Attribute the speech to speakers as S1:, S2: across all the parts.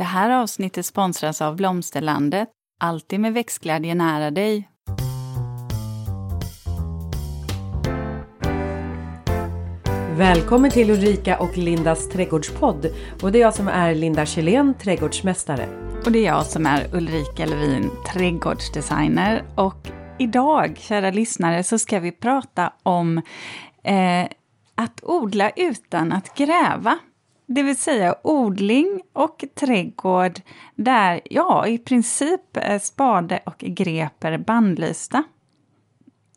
S1: Det här avsnittet sponsras av Blomsterlandet. Alltid med växtglädje nära dig.
S2: Välkommen till Ulrika och Lindas trädgårdspodd. Och det är jag som är Linda Kjellén, trädgårdsmästare.
S1: Och det är jag som är Ulrika Levin, trädgårdsdesigner. Och idag, kära lyssnare, så ska vi prata om eh, att odla utan att gräva. Det vill säga odling och trädgård där, ja, i princip spade och grep är bannlysta.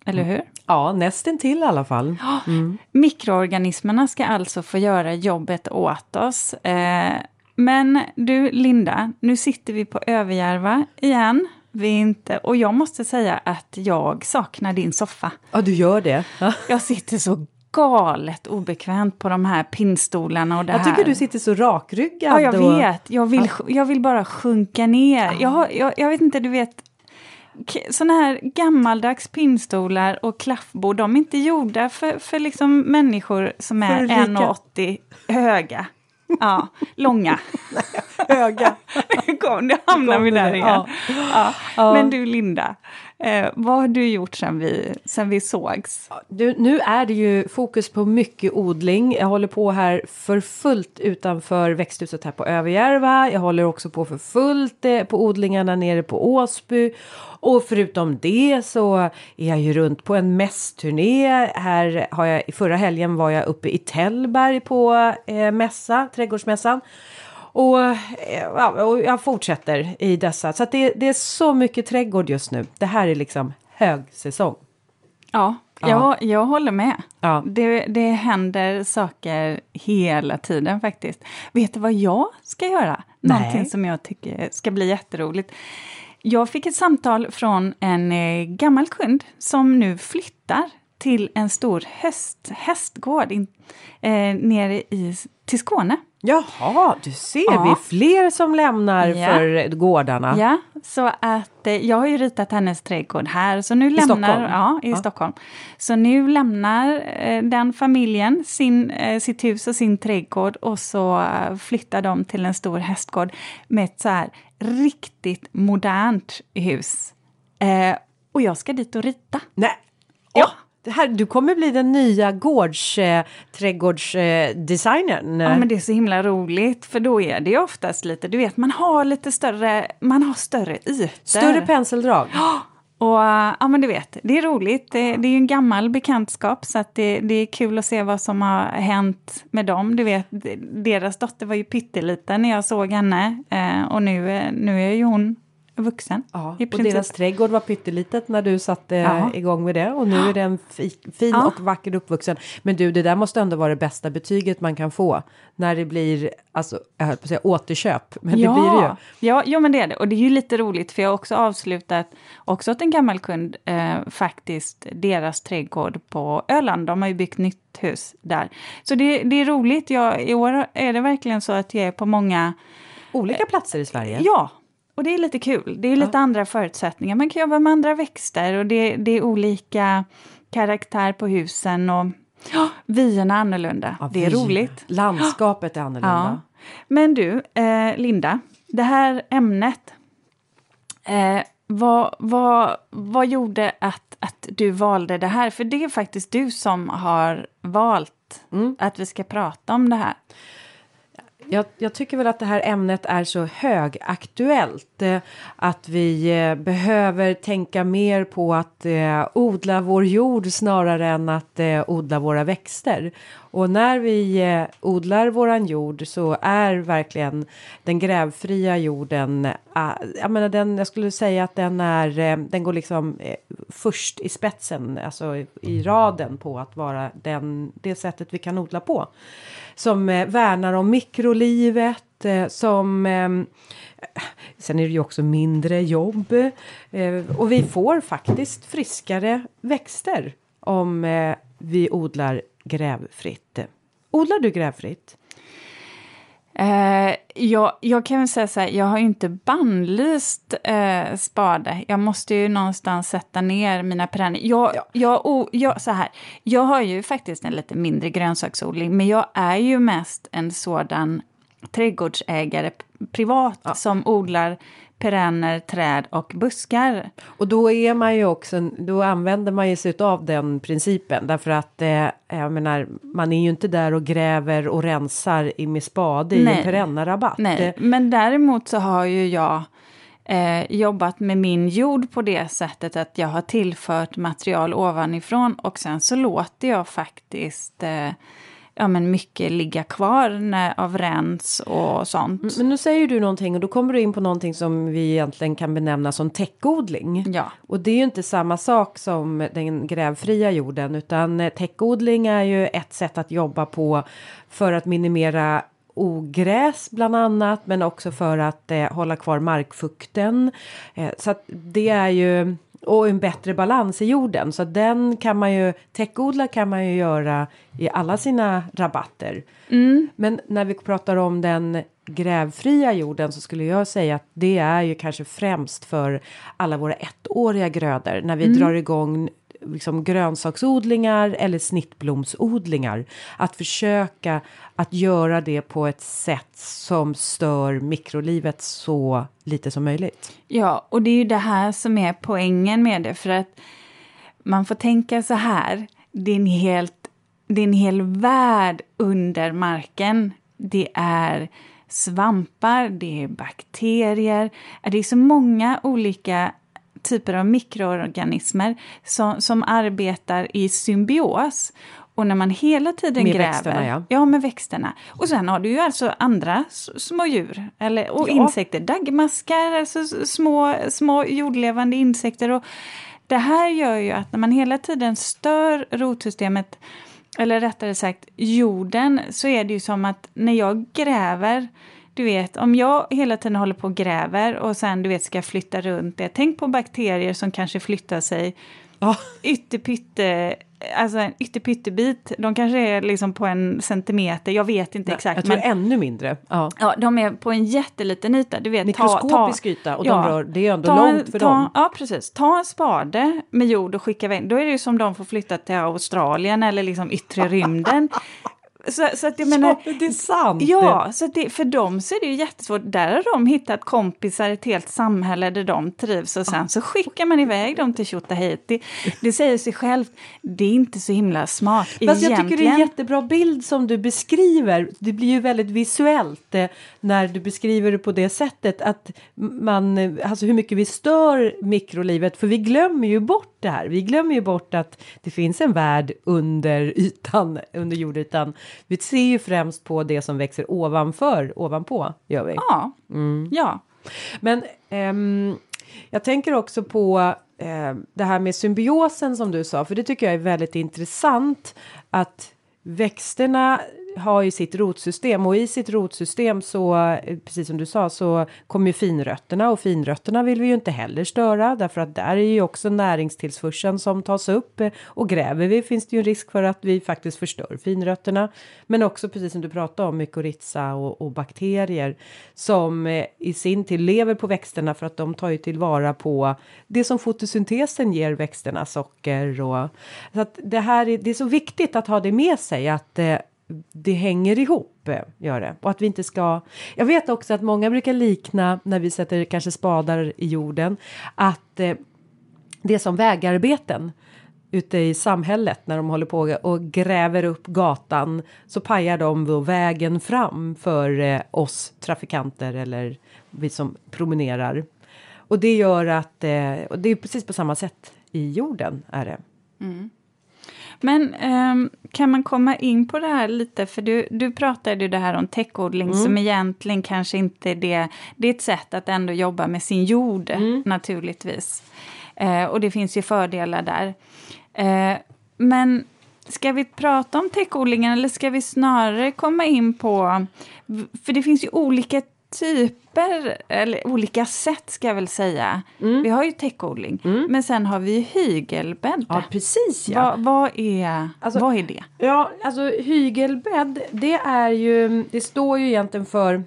S1: Eller hur?
S2: Ja, nästintill i alla fall.
S1: Mm. Mikroorganismerna ska alltså få göra jobbet åt oss. Eh, men du, Linda, nu sitter vi på Överjärva igen. Vi inte, och jag måste säga att jag saknar din soffa.
S2: Ja, du gör det.
S1: Jag sitter så galet obekvämt på de här pinnstolarna och det
S2: Jag tycker
S1: här.
S2: du sitter så rakryggad.
S1: Ja, jag
S2: och-
S1: vet. Jag vill, jag vill bara sjunka ner. Jag, har- jag, jag vet inte, du vet. Såna här gammaldags pinnstolar och klaffbord, de är inte gjorda för, för liksom människor som är
S2: rika.
S1: 1,80 höga. Ja, långa.
S2: Höga.
S1: Kom, nu hamnar vi där igen.
S2: Ja.
S1: Ja. Men du Linda, eh, vad har du gjort sen vi, sen vi sågs?
S2: Du, nu är det ju fokus på mycket odling. Jag håller på här för fullt utanför växthuset här på Överjärva. Jag håller också på för fullt eh, på odlingarna nere på Åsby. Och förutom det så är jag ju runt på en mässturné. Här har jag, förra helgen var jag uppe i Tällberg på eh, mässa, trädgårdsmässan. Och, eh, ja, och jag fortsätter i dessa. Så det, det är så mycket trädgård just nu. Det här är liksom högsäsong.
S1: Ja,
S2: Ja.
S1: Jag, jag håller med.
S2: Ja.
S1: Det, det händer saker hela tiden faktiskt. Vet du vad jag ska göra?
S2: Nej.
S1: Någonting som jag tycker ska bli jätteroligt. Jag fick ett samtal från en eh, gammal kund som nu flyttar till en stor höst, hästgård in, eh, nere i, till Skåne.
S2: Jaha, du ser,
S1: Ja.
S2: vi är fler som lämnar
S1: Ja.
S2: för gårdarna.
S1: Ja, så att eh, jag har ju ritat hennes trädgård här, så nu lämnar...
S2: Stockholm?
S1: Ja, i
S2: Ja.
S1: Stockholm. Så nu lämnar eh, den familjen sin, eh, sitt hus och sin trädgård och så eh, flyttar de till en stor hästgård med ett så här riktigt modernt hus. Eh, och jag ska dit och rita.
S2: Nej.
S1: Ja.
S2: Det här, du kommer bli den nya gårds, eh, trädgårdsdesignern.
S1: Ja, men det är så himla roligt, för då är det oftast lite, du vet, man har lite större, man har större ytor.
S2: Större penseldrag.
S1: Och eh, ja, men du vet, det är roligt. Det, det är ju en gammal bekantskap så att det, det är kul att se vad som har hänt med dem. Du vet, deras dotter var ju pytteliten när jag såg henne eh, och nu, eh, nu är ju hon vuxen.
S2: Ja, och deras trädgård var pyttelitet när du satte
S1: Ja.
S2: igång med det. Och nu är den fi, fin
S1: Ja.
S2: och vacker uppvuxen. Men du, det där måste ändå vara det bästa betyget man kan få. När det blir, alltså, jag höll på att säga återköp. Men
S1: ja,
S2: det blir det ju.
S1: Ja, jo, men det är det. Och det är ju lite roligt för jag har också avslutat, också åt en gammal kund, eh, faktiskt deras trädgård på Öland. De har ju byggt nytt hus där. Så det, det är roligt. Jag, I år är det verkligen så att jag är på många
S2: Olika platser i Sverige.
S1: Ja, och det är lite kul. Det är lite andra förutsättningar. Man kan jobba med andra växter och det, det är olika karaktär på husen och ja, vyerna är annorlunda.
S2: Ja,
S1: det är
S2: vi-
S1: roligt.
S2: Landskapet är
S1: Ja.
S2: annorlunda.
S1: Men du, eh, Linda, det här ämnet. Eh, vad, vad, vad gjorde att, att du valde det här? För det är faktiskt du som har valt
S2: Mm.
S1: att vi ska prata om det här.
S2: Jag, jag tycker väl att det här ämnet är så högaktuellt. Eh, att vi eh, behöver tänka mer på att eh, odla vår jord snarare än att eh, odla våra växter. Och när vi eh, odlar våran jord så är verkligen den grävfria jorden, eh, jag menar den, jag skulle säga att den är, eh, den går liksom eh, först i spetsen, alltså i, i raden på att vara den, det sättet vi kan odla på som eh, värnar om mikrolivet, eh, som eh, Sen är det ju också mindre jobb eh, och vi får faktiskt friskare växter om eh, vi odlar grävfritt. Odlar du grävfritt?
S1: Eh, jag, jag kan väl säga så här, jag har ju inte bannlyst eh, spade. Jag måste ju någonstans sätta ner mina perenner. Jag,
S2: Ja.
S1: jag, o- jag, så här, jag har ju faktiskt en lite mindre grönsaksodling, men jag är ju mest en sådan trädgårdsägare privat ja. som odlar perenner, träd och buskar.
S2: Och då är man ju också, då använder man ju sig av den principen därför att eh, jag menar, man är ju inte där och gräver och rensar med spade Nej. i en perennarabatt.
S1: Nej, men däremot så har ju jag eh, jobbat med min jord på det sättet att jag har tillfört material ovanifrån och sen så låter jag faktiskt eh, ja, men mycket ligga kvar när, av rens och sånt.
S2: Men nu säger du någonting och då kommer du in på någonting som vi egentligen kan benämna som täckodling.
S1: Ja.
S2: Och det är ju inte samma sak som den grävfria jorden utan täckodling är ju ett sätt att jobba på för att minimera ogräs bland annat men också för att eh, hålla kvar markfukten. Eh, så att det är ju och en bättre balans i jorden. Så den kan man ju, täckodla kan man ju göra i alla sina rabatter.
S1: Mm.
S2: Men när vi pratar om den grävfria jorden så skulle jag säga att det är ju kanske främst för alla våra ettåriga grödor när vi mm. drar igång liksom grönsaksodlingar eller snittblomsodlingar. Att försöka att göra det på ett sätt som stör mikrolivet så lite som möjligt.
S1: Ja, och det är ju det här som är poängen med det, för att man får tänka så här, det är en, helt, det är en hel värld under marken. Det är svampar, det är bakterier, det är så många olika typer av mikroorganismer som, som arbetar i symbios. Och när man hela tiden
S2: med
S1: gräver...
S2: Växterna, ja.
S1: ja, med växterna. Och sen har du ju alltså andra små djur eller, och ja. insekter. Daggmaskar, alltså små, små jordlevande insekter. Och det här gör ju att när man hela tiden stör rotsystemet, eller rättare sagt jorden, så är det ju som att när jag gräver du vet, om jag hela tiden håller på och gräver och sen du vet ska flytta runt det. Tänk på bakterier som kanske flyttar sig oh. ytterpytte, alltså en ytterpyttebit. De kanske är liksom på en centimeter, jag vet inte Nej, exakt.
S2: Jag tror men, ännu mindre.
S1: Ja. ja, de är på en jätteliten yta. Du vet,
S2: Mikroskopisk
S1: ta,
S2: yta och ja, de rör, det är ändå långt för
S1: ta,
S2: dem.
S1: Ja, precis. Ta en spade med jord och skicka iväg. Då är det ju som de får flytta till Australien eller liksom yttre rymden.
S2: Så, så att jag menar, ja, det är sant!
S1: Ja, så det, för dem så är det ju jättesvårt. Där har de hittat kompisar, ett helt samhälle där de trivs och sen så skickar man iväg dem till Tjotahejti. Det, det säger sig självt, det är inte så himla smart Fast egentligen.
S2: jag tycker det är en jättebra bild som du beskriver. Det blir ju väldigt visuellt eh, när du beskriver det på det sättet att man, eh, alltså hur mycket vi stör mikrolivet, för vi glömmer ju bort det här. Vi glömmer ju bort att det finns en värld under ytan, under jordytan vi ser ju främst på det som växer ovanför, ovanpå gör vi.
S1: Ja. Mm. ja.
S2: Men um, jag tänker också på uh, det här med symbiosen som du sa, för det tycker jag är väldigt intressant att växterna har ju sitt rotsystem och i sitt rotsystem så, eh, precis som du sa, så kommer ju finrötterna och finrötterna vill vi ju inte heller störa därför att där är ju också näringstillförseln som tas upp eh, och gräver vi finns det ju en risk för att vi faktiskt förstör finrötterna. Men också precis som du pratade om mykorrhiza och, och bakterier som eh, i sin tur lever på växterna för att de tar ju tillvara på det som fotosyntesen ger växterna, socker och så att det här är, det är så viktigt att ha det med sig att eh, det hänger ihop, eh, gör det. Och att vi inte ska... Jag vet också att många brukar likna när vi sätter kanske spadar i jorden att eh, det är som vägarbeten ute i samhället när de håller på och gräver upp gatan så pajar de då vägen fram för eh, oss trafikanter eller vi som promenerar. Och det gör att, eh, och det är precis på samma sätt i jorden är det.
S1: Mm. Men um, kan man komma in på det här lite, för du, du pratade ju det här om täckodling mm. som egentligen kanske inte är det, det är ett sätt att ändå jobba med sin jord mm. naturligtvis. Uh, och det finns ju fördelar där. Uh, men Ska vi prata om täckodlingen eller ska vi snarare komma in på... För det finns ju olika typer, eller olika sätt ska jag väl säga. Mm. Vi har ju täckodling, mm. men sen har vi hygelbädd.
S2: Ja, precis ja.
S1: Va, vad, är, alltså, vad är det?
S2: Ja, alltså hygelbädd, det är ju, det står ju egentligen för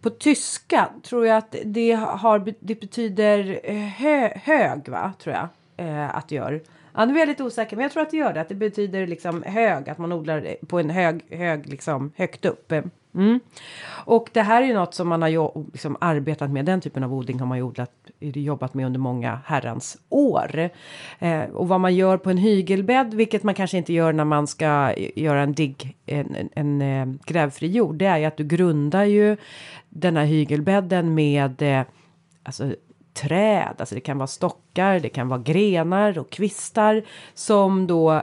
S2: på tyska tror jag att det, har, det betyder hö, hög, va? Tror jag eh, att det gör. Ja, nu är jag lite osäker, men jag tror att det gör det. Att det betyder liksom hög, att man odlar på en hög, hög liksom högt upp. Mm. Och det här är ju något som man har jo- liksom arbetat med. Den typen av odling har man ju odlat, jobbat med under många herrans år. Eh, och vad man gör på en hygelbädd, vilket man kanske inte gör när man ska göra en digg, en, en, en eh, grävfri jord, det är ju att du grundar ju den här hygelbädden med eh, alltså, träd, alltså det kan vara stockar, det kan vara grenar och kvistar som då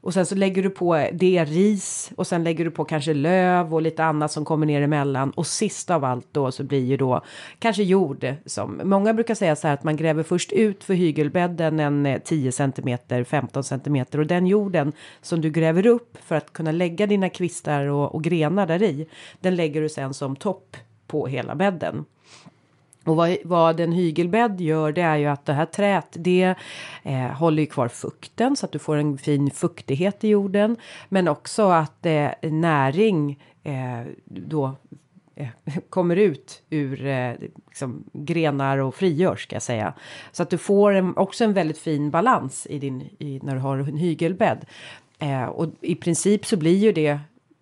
S2: och sen så lägger du på det ris och sen lägger du på kanske löv och lite annat som kommer ner emellan och sist av allt då så blir ju då kanske jord som många brukar säga så här att man gräver först ut för hygelbädden en eh, 10 centimeter 15 centimeter och den jorden som du gräver upp för att kunna lägga dina kvistar och, och grenar där i den lägger du sen som topp på hela bädden. Och vad, vad en hygelbädd gör det är ju att det här träet det eh, håller ju kvar fukten så att du får en fin fuktighet i jorden. Men också att eh, näring eh, då eh, kommer ut ur eh, liksom, grenar och frigörs ska jag säga. Så att du får en, också en väldigt fin balans i din, i, när du har en hygelbädd. Eh, och i princip så blir ju det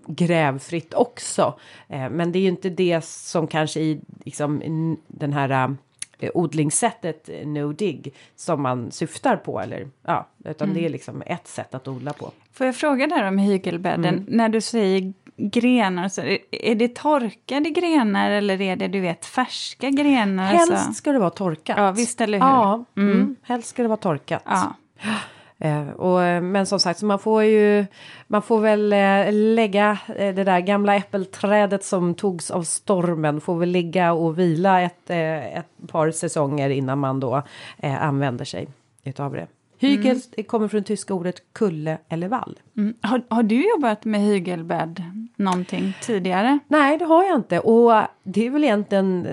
S2: grävfritt också. Eh, men det är ju inte det som kanske i liksom, den här eh, odlingssättet eh, no dig som man syftar på eller ja, utan
S1: Mm.
S2: det är liksom ett sätt att odla på.
S1: Får jag fråga där om hygelbädden?
S2: Mm.
S1: När du säger grenar, så är- det torkade grenar eller är det du vet färska grenar?
S2: Helst
S1: Alltså?
S2: ska det vara torkat.
S1: Ja, visst eller hur?
S2: Ja, mm.
S1: Mm.
S2: helst ska det vara torkat.
S1: Ja.
S2: Eh, och, eh, men som sagt, så man får ju man får väl eh, lägga eh, det där gamla äppelträdet som togs av stormen får väl ligga och vila ett, eh, ett par säsonger innan man då eh, använder sig utav det. Hygel det kommer från tyska ordet kulle eller vall.
S1: Mm. Har, har du jobbat med hygelbädd någonting tidigare?
S2: Nej, det har jag inte. Och det är väl egentligen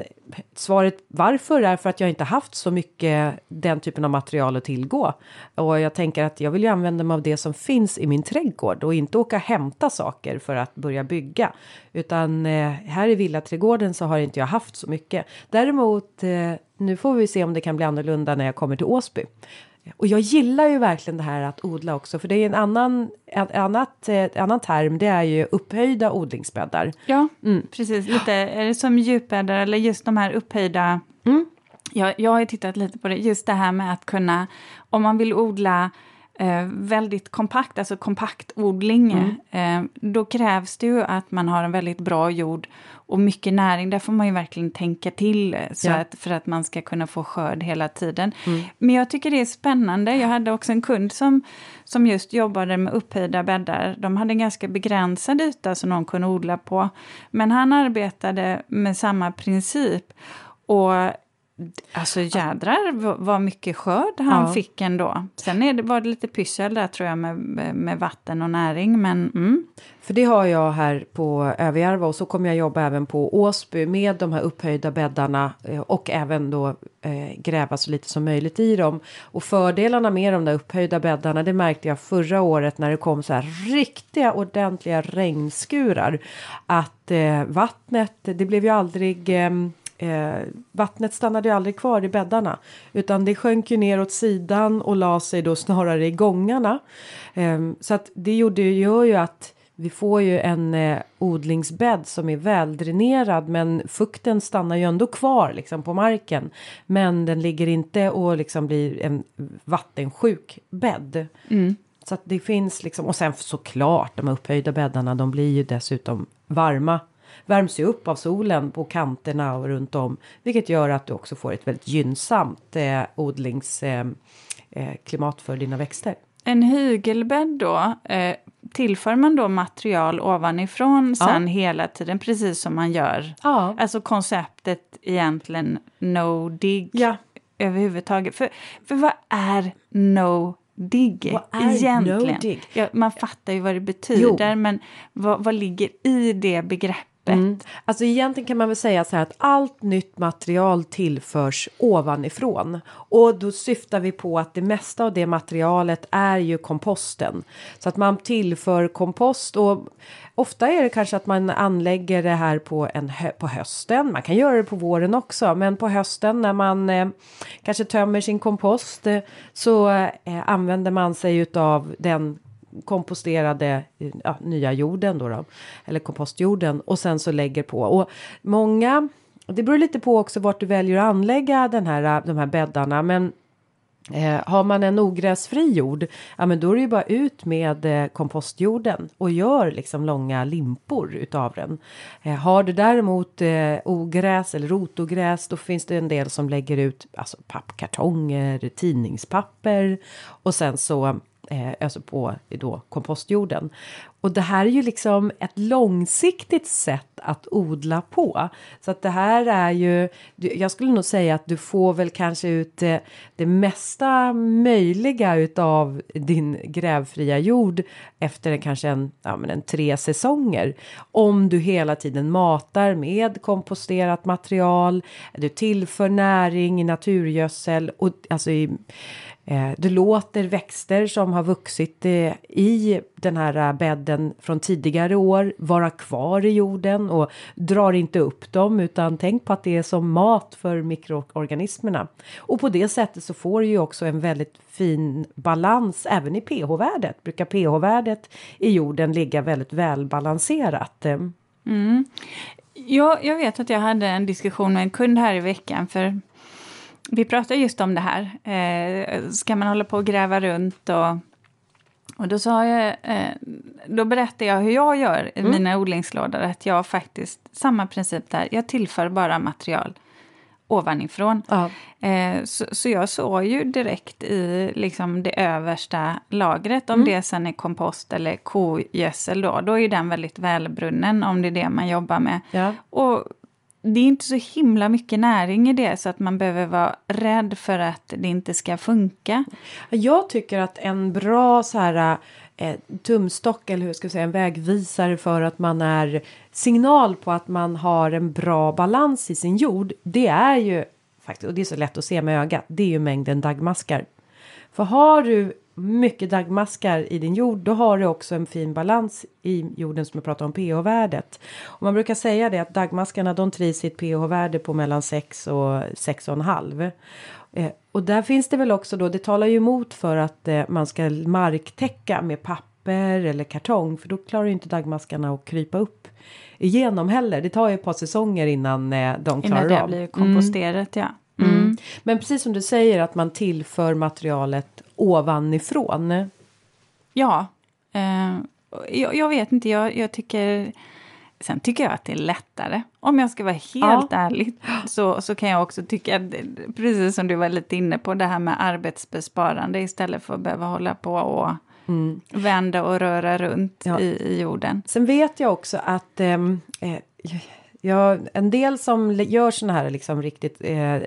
S2: svaret varför är för att jag inte haft så mycket den typen av material att tillgå. Och jag tänker att jag vill ju använda mig av det som finns i min trädgård och inte åka och hämta saker för att börja bygga. Utan eh, här i villaträdgården så har inte jag haft så mycket. Däremot, eh, nu får vi se om det kan bli annorlunda när jag kommer till Åsby. Och jag gillar ju verkligen det här att odla också, för det är en annan, en, annat, eh, annan term, det är ju upphöjda odlingsbäddar.
S1: Ja,
S2: Mm.
S1: precis. Lite, är det som djupbäddar eller just de här upphöjda...
S2: Mm.
S1: Jag, jag har tittat lite på det, just det här med att kunna, om man vill odla eh, väldigt kompakt, alltså kompaktodling,
S2: Mm.
S1: eh, då krävs det ju att man har en väldigt bra jord och mycket näring. Där får man ju verkligen tänka till eh, så
S2: Ja.
S1: att, för att man ska kunna få skörd hela tiden.
S2: Mm.
S1: Men jag tycker det är spännande. Jag hade också en kund som, som just jobbade med upphöjda bäddar. De hade en ganska begränsad yta som någon kunde odla på. Men han arbetade med samma princip. Och Alltså jädrar vad- mycket skörd han
S2: Ja.
S1: fick ändå. Sen är det, var det lite pyssel där tror jag med, med vatten och näring. Men mm,
S2: För det har jag här på Överjärva och så kommer jag jobba även på Åsby med de här upphöjda bäddarna eh, och även då eh, gräva så lite som möjligt i dem. Och fördelarna med de där upphöjda bäddarna det märkte jag förra året när det kom så här riktiga ordentliga regnskurar. Att eh, vattnet, det blev ju aldrig ehm, Eh, vattnet stannade ju aldrig kvar i bäddarna utan det sjönk ju ner åt sidan och la sig då snarare i gångarna. Ehm, så att det gjorde, gör ju att vi får ju en eh, odlingsbädd som är väldränerad men fukten stannar ju ändå kvar liksom på marken. Men den ligger inte och liksom blir en vattensjuk bädd. Så att det finns liksom och sen såklart de upphöjda bäddarna de blir ju dessutom varma. Värms ju upp av solen på kanterna och runt om. Vilket gör att du också får ett väldigt gynnsamt eh, odlingsklimat eh, klimat för dina växter.
S1: en hygelbädd då, eh, tillför man då material ovanifrån
S2: Ja.
S1: sen hela tiden, precis som man gör?
S2: Ja.
S1: Alltså konceptet egentligen no dig
S2: Ja.
S1: överhuvudtaget. För, för vad är no dig egentligen?
S2: no dig?
S1: Ja, man fattar ju vad det betyder,
S2: Jo.
S1: men vad, vad ligger i det begreppet?
S2: Mm. Alltså egentligen kan man väl säga så här att allt nytt material tillförs ovanifrån. Och då syftar vi på att det mesta av det materialet är ju komposten. Så att man tillför kompost och ofta är det kanske att man anlägger det här på, en hö- på hösten. Man kan göra det på våren också, men på hösten när man eh, kanske tömmer sin kompost eh, så eh, använder man sig utav den komposterade eh, ja, nya jorden då, då eller kompostjorden och sen så lägger på och många det beror lite på också vart du väljer att anlägga den här, eh, de här bäddarna men Eh, har man en ogräsfri jord, ja men då är det ju bara ut med eh, kompostjorden och gör liksom långa limpor utav den. Eh, har du däremot eh, ogräs eller rotogräs, då finns det en del som lägger ut alltså pappkartonger, tidningspapper och sen så eh, alltså på då kompostjorden. Och det här är ju liksom ett långsiktigt sätt att odla på. Så att det här är ju, jag skulle nog säga att du får väl kanske ut det, det mesta möjliga utav din grävfria jord efter kanske en, ja, men en tre säsonger. Om du hela tiden matar med komposterat material, du tillför näring i naturgödsel och alltså i Eh, du låter växter som har vuxit eh, i den här eh, bädden från tidigare år vara kvar i jorden och drar inte upp dem utan tänk på att det är som mat för mikroorganismerna. Och på det sättet så får du ju också en väldigt fin balans även i pH-värdet. Brukar pH-värdet i jorden ligga väldigt välbalanserat.
S1: Mm. Ja, jag vet att jag hade en diskussion med en kund här i veckan för vi pratade just om det här. Eh, ska man hålla på och gräva runt och och då sa jag, eh, då berättade jag hur jag gör i mm. mina odlingslådor. Att jag faktiskt, samma princip där, jag tillför bara material ovanifrån. Ja. Eh, så, så, jag såg ju direkt i liksom det översta lagret, om mm. det sen är kompost eller kogödsel då, då är den väldigt välbrunnen om det är det man jobbar med. Ja. Och det är inte så himla mycket näring i det så att man behöver vara rädd för att det inte ska funka.
S2: Jag tycker att en bra så här eh, tumstock eller hur ska jag säga en vägvisare för att man är signal på att man har en bra balans i sin jord. Det är ju faktiskt och det är så lätt att se med ögat. Det är ju mängden dagmaskar. För har du mycket dagmaskar i din jord, då har du också en fin balans i jorden som jag pratar om pH-värdet. Och man brukar säga det att dagmaskarna de trivs i ett pH-värde på mellan 6 och 6,5. Eh, och där finns det väl också då, det talar ju emot för att eh, man ska marktäcka med papper eller kartong, för då klarar ju inte dagmaskarna att krypa upp igenom heller. Det tar ju ett par säsonger innan eh, de klarar.
S1: Innan det blir komposterat, mm. ja.
S2: Mm. Mm. Men precis som du säger att man tillför materialet ovanifrån.
S1: Ja, eh, jag, jag, vet inte, jag, jag, tycker... Sen tycker jag att det är lättare. Om jag ska vara helt ja. ärlig så, så kan jag också tycka, precis som du var lite inne på, det här med arbetsbesparande istället för att behöva hålla på och mm. vända och röra runt ja. i, i, jorden.
S2: Sen vet jag också att ehm, eh, Ja, en del som gör såna här liksom riktigt eh,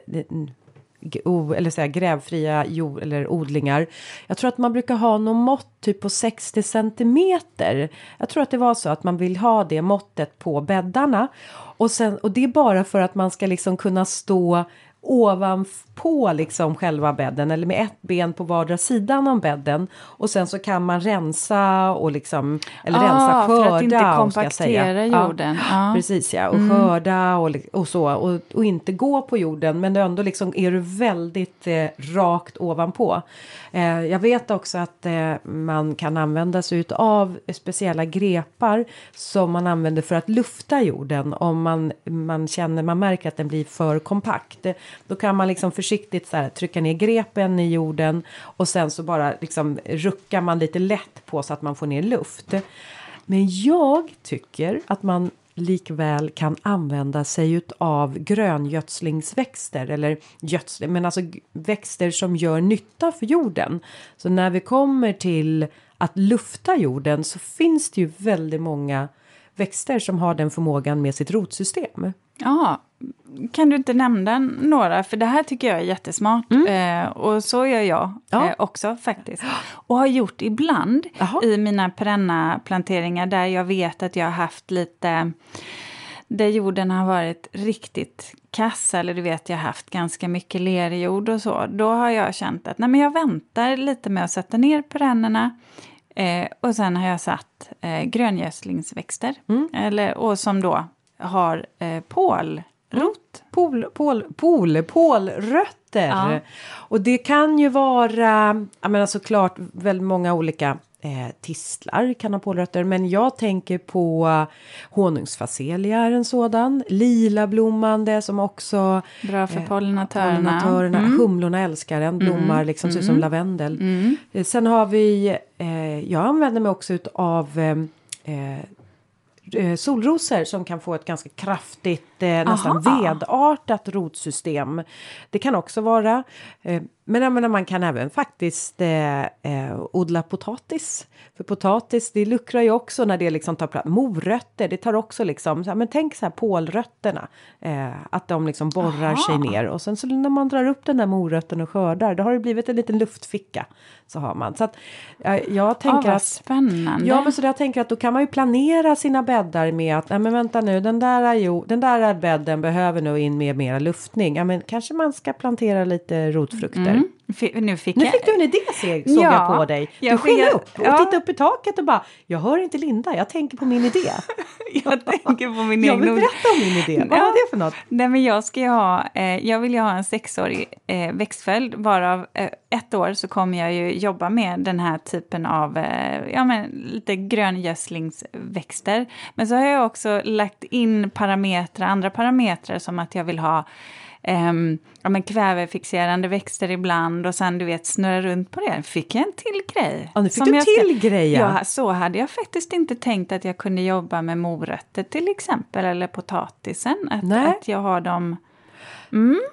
S2: eller säga, grävfria jord eller odlingar. Jag tror att man brukar ha något mått typ på 60 centimeter. Jag tror att det var så att man vill ha det måttet på bäddarna och sen och det är bara för att man ska liksom kunna stå ovanpå liksom själva bädden eller med ett ben på vardera sidan om bädden och sen så kan man rensa och liksom eller ah, rensa skörda. För att inte
S1: kompaktera jorden.
S2: Ja. Precis ja, och mm. skörda och, och så och, och inte gå på jorden men ändå liksom är du väldigt eh, rakt ovanpå. Eh, jag vet också att eh, man kan använda sig av speciella grepar som man använder för att lufta jorden om man, man känner, man märker att den blir för kompakt. Då kan man liksom försiktigt så här, trycka ner grepen i jorden och sen så bara liksom ruckar man lite lätt på så att man får ner luft. Men jag tycker att man likväl kan använda sig av gröngödslingsväxter eller gödsling, men alltså växter som gör nytta för jorden. Så när vi kommer till att lufta jorden så finns det ju väldigt många växter som har den förmågan med sitt rotsystem.
S1: Ja, kan du inte nämna några? För det här tycker jag är jättesmart. Mm. Eh, och så gör jag ja. eh, också faktiskt. Och har gjort ibland Aha. i mina perenna planteringar där jag vet att jag har haft lite där jorden har varit riktigt kass, eller du vet jag har haft ganska mycket lerjord och så, då har jag känt att nej, men jag väntar lite med att sätta ner perennerna. Eh, och sen har jag satt eh, gröngödslingsväxter, mm. eller, och som då har eh, pål Rot?
S2: Pol, pol, pol, polrötter. Ja. Och det kan ju vara, jag menar såklart väldigt många olika Eh, tistlar kan ha pålrötter, men jag tänker på honungsfacelia är en sådan. Lila blommande som också
S1: Bra för pollinatörerna.
S2: pollinatörerna.
S1: Mm.
S2: Humlorna älskar den, blommar liksom ser ut som lavendel.
S1: Mm.
S2: Eh, Sen har vi, eh, jag använder mig också av eh, eh, solrosor som kan få ett ganska kraftigt, eh, nästan vedartat rotsystem. Det kan också vara, eh, men jag menar, man kan även faktiskt eh, eh, odla potatis. För potatis, det luckrar ju också när det liksom tar plats. Morötter, det tar också liksom, så här, men tänk så här pålrötterna. Eh, att de liksom borrar
S1: Aha.
S2: sig ner och sen så när man drar upp den där morötten och skördar, då har det blivit en liten luftficka. Så har man. Så att eh, jag
S1: Ja,
S2: tänker
S1: vad
S2: att
S1: spännande.
S2: Ja, men så jag tänker att då kan man ju planera sina bäddar med att, nej men vänta nu, den där, jo, den där bädden behöver nog in med mera luftning. Ja, men kanske man ska plantera lite rotfrukter.
S1: Mm. Fi- Nu fick
S2: Nu
S1: jag...
S2: fick du en idé, såg
S1: Ja,
S2: jag på dig. Du
S1: jag
S2: sken upp och
S1: ja.
S2: tittade upp i taket och bara, jag hör inte Linda, jag tänker på min idé.
S1: Jag tänker på min
S2: Jag
S1: egen
S2: vill
S1: ord.
S2: berätta om min idé. Vad
S1: Ja.
S2: var det för något?
S1: Nej, men jag ska ha, eh, jag vill ju ha en sexårig eh, växtföljd, varav eh, ett år så kommer jag ju jobba med den här typen av, eh, ja men lite gröngödslingsväxter. Men så har jag också lagt in parametrar, andra parametrar som att jag vill ha ehm, ja, men kvävefixerande växter ibland och sen du vet snurra runt på det. Fick jag en till grej.
S2: Ja, nu fick
S1: som
S2: du
S1: jag ska-
S2: till grej, ja.
S1: Ja, så hade jag faktiskt inte tänkt att jag kunde jobba med morötter till exempel, eller potatisen. Att,
S2: Nej.
S1: att jag har dem...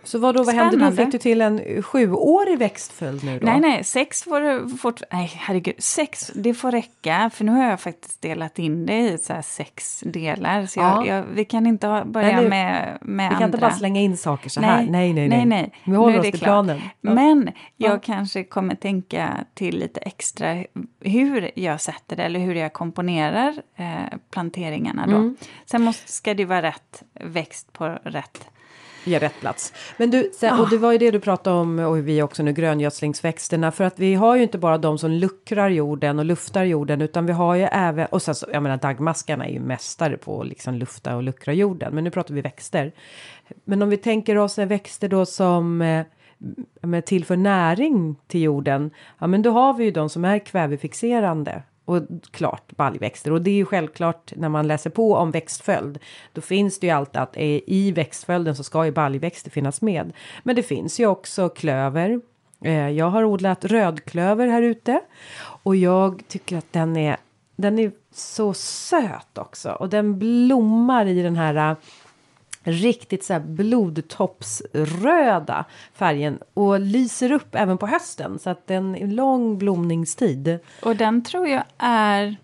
S2: Så vad då, vad hände då? Fick du till en eh, sjuårig växtföljd nu då?
S1: Nej, nej, sex får fort... Nej, herregud. Sex, det får räcka. För nu har jag faktiskt delat in det i så sex delar. Så jag,
S2: Ja.
S1: jag, vi kan inte ha, börja
S2: Nej,
S1: med, med
S2: Vi kan
S1: andra.
S2: inte bara slänga in saker så här. Nej, nej, nej.
S1: nej, nej.
S2: Vi håller oss till
S1: klart.
S2: planen. Ja.
S1: Men jag
S2: Ja.
S1: kanske kommer tänka till lite extra hur jag sätter det eller hur jag komponerar eh, planteringarna då.
S2: Mm.
S1: Sen måste, ska det vara rätt växt på rätt
S2: Ge rätt plats. Men du, sen, och det var ju det du pratade om och vi också nu gröngödslingsväxterna för att vi har ju inte bara de som luckrar jorden och luftar jorden utan vi har ju även och sen så, jag menar dagmaskarna är ju mästare på att liksom lufta och luckra jorden men nu pratar vi växter. Men om vi tänker oss växter då som eh, med tillför näring till jorden, ja men då har vi ju de som är kvävefixerande. Och klart baljväxter. Och det är ju självklart när man läser på om växtföljd. Då finns det ju alltid att eh, i växtföljden så ska ju baljväxter finnas med. Men det finns ju också klöver. Eh, jag har odlat rödklöver här ute. Och jag tycker att den är, den är så söt också. Och den blommar i den här riktigt så här blodtoppsröda färgen och lyser upp även på hösten så att det är en lång blomningstid.
S1: Och den tror jag är...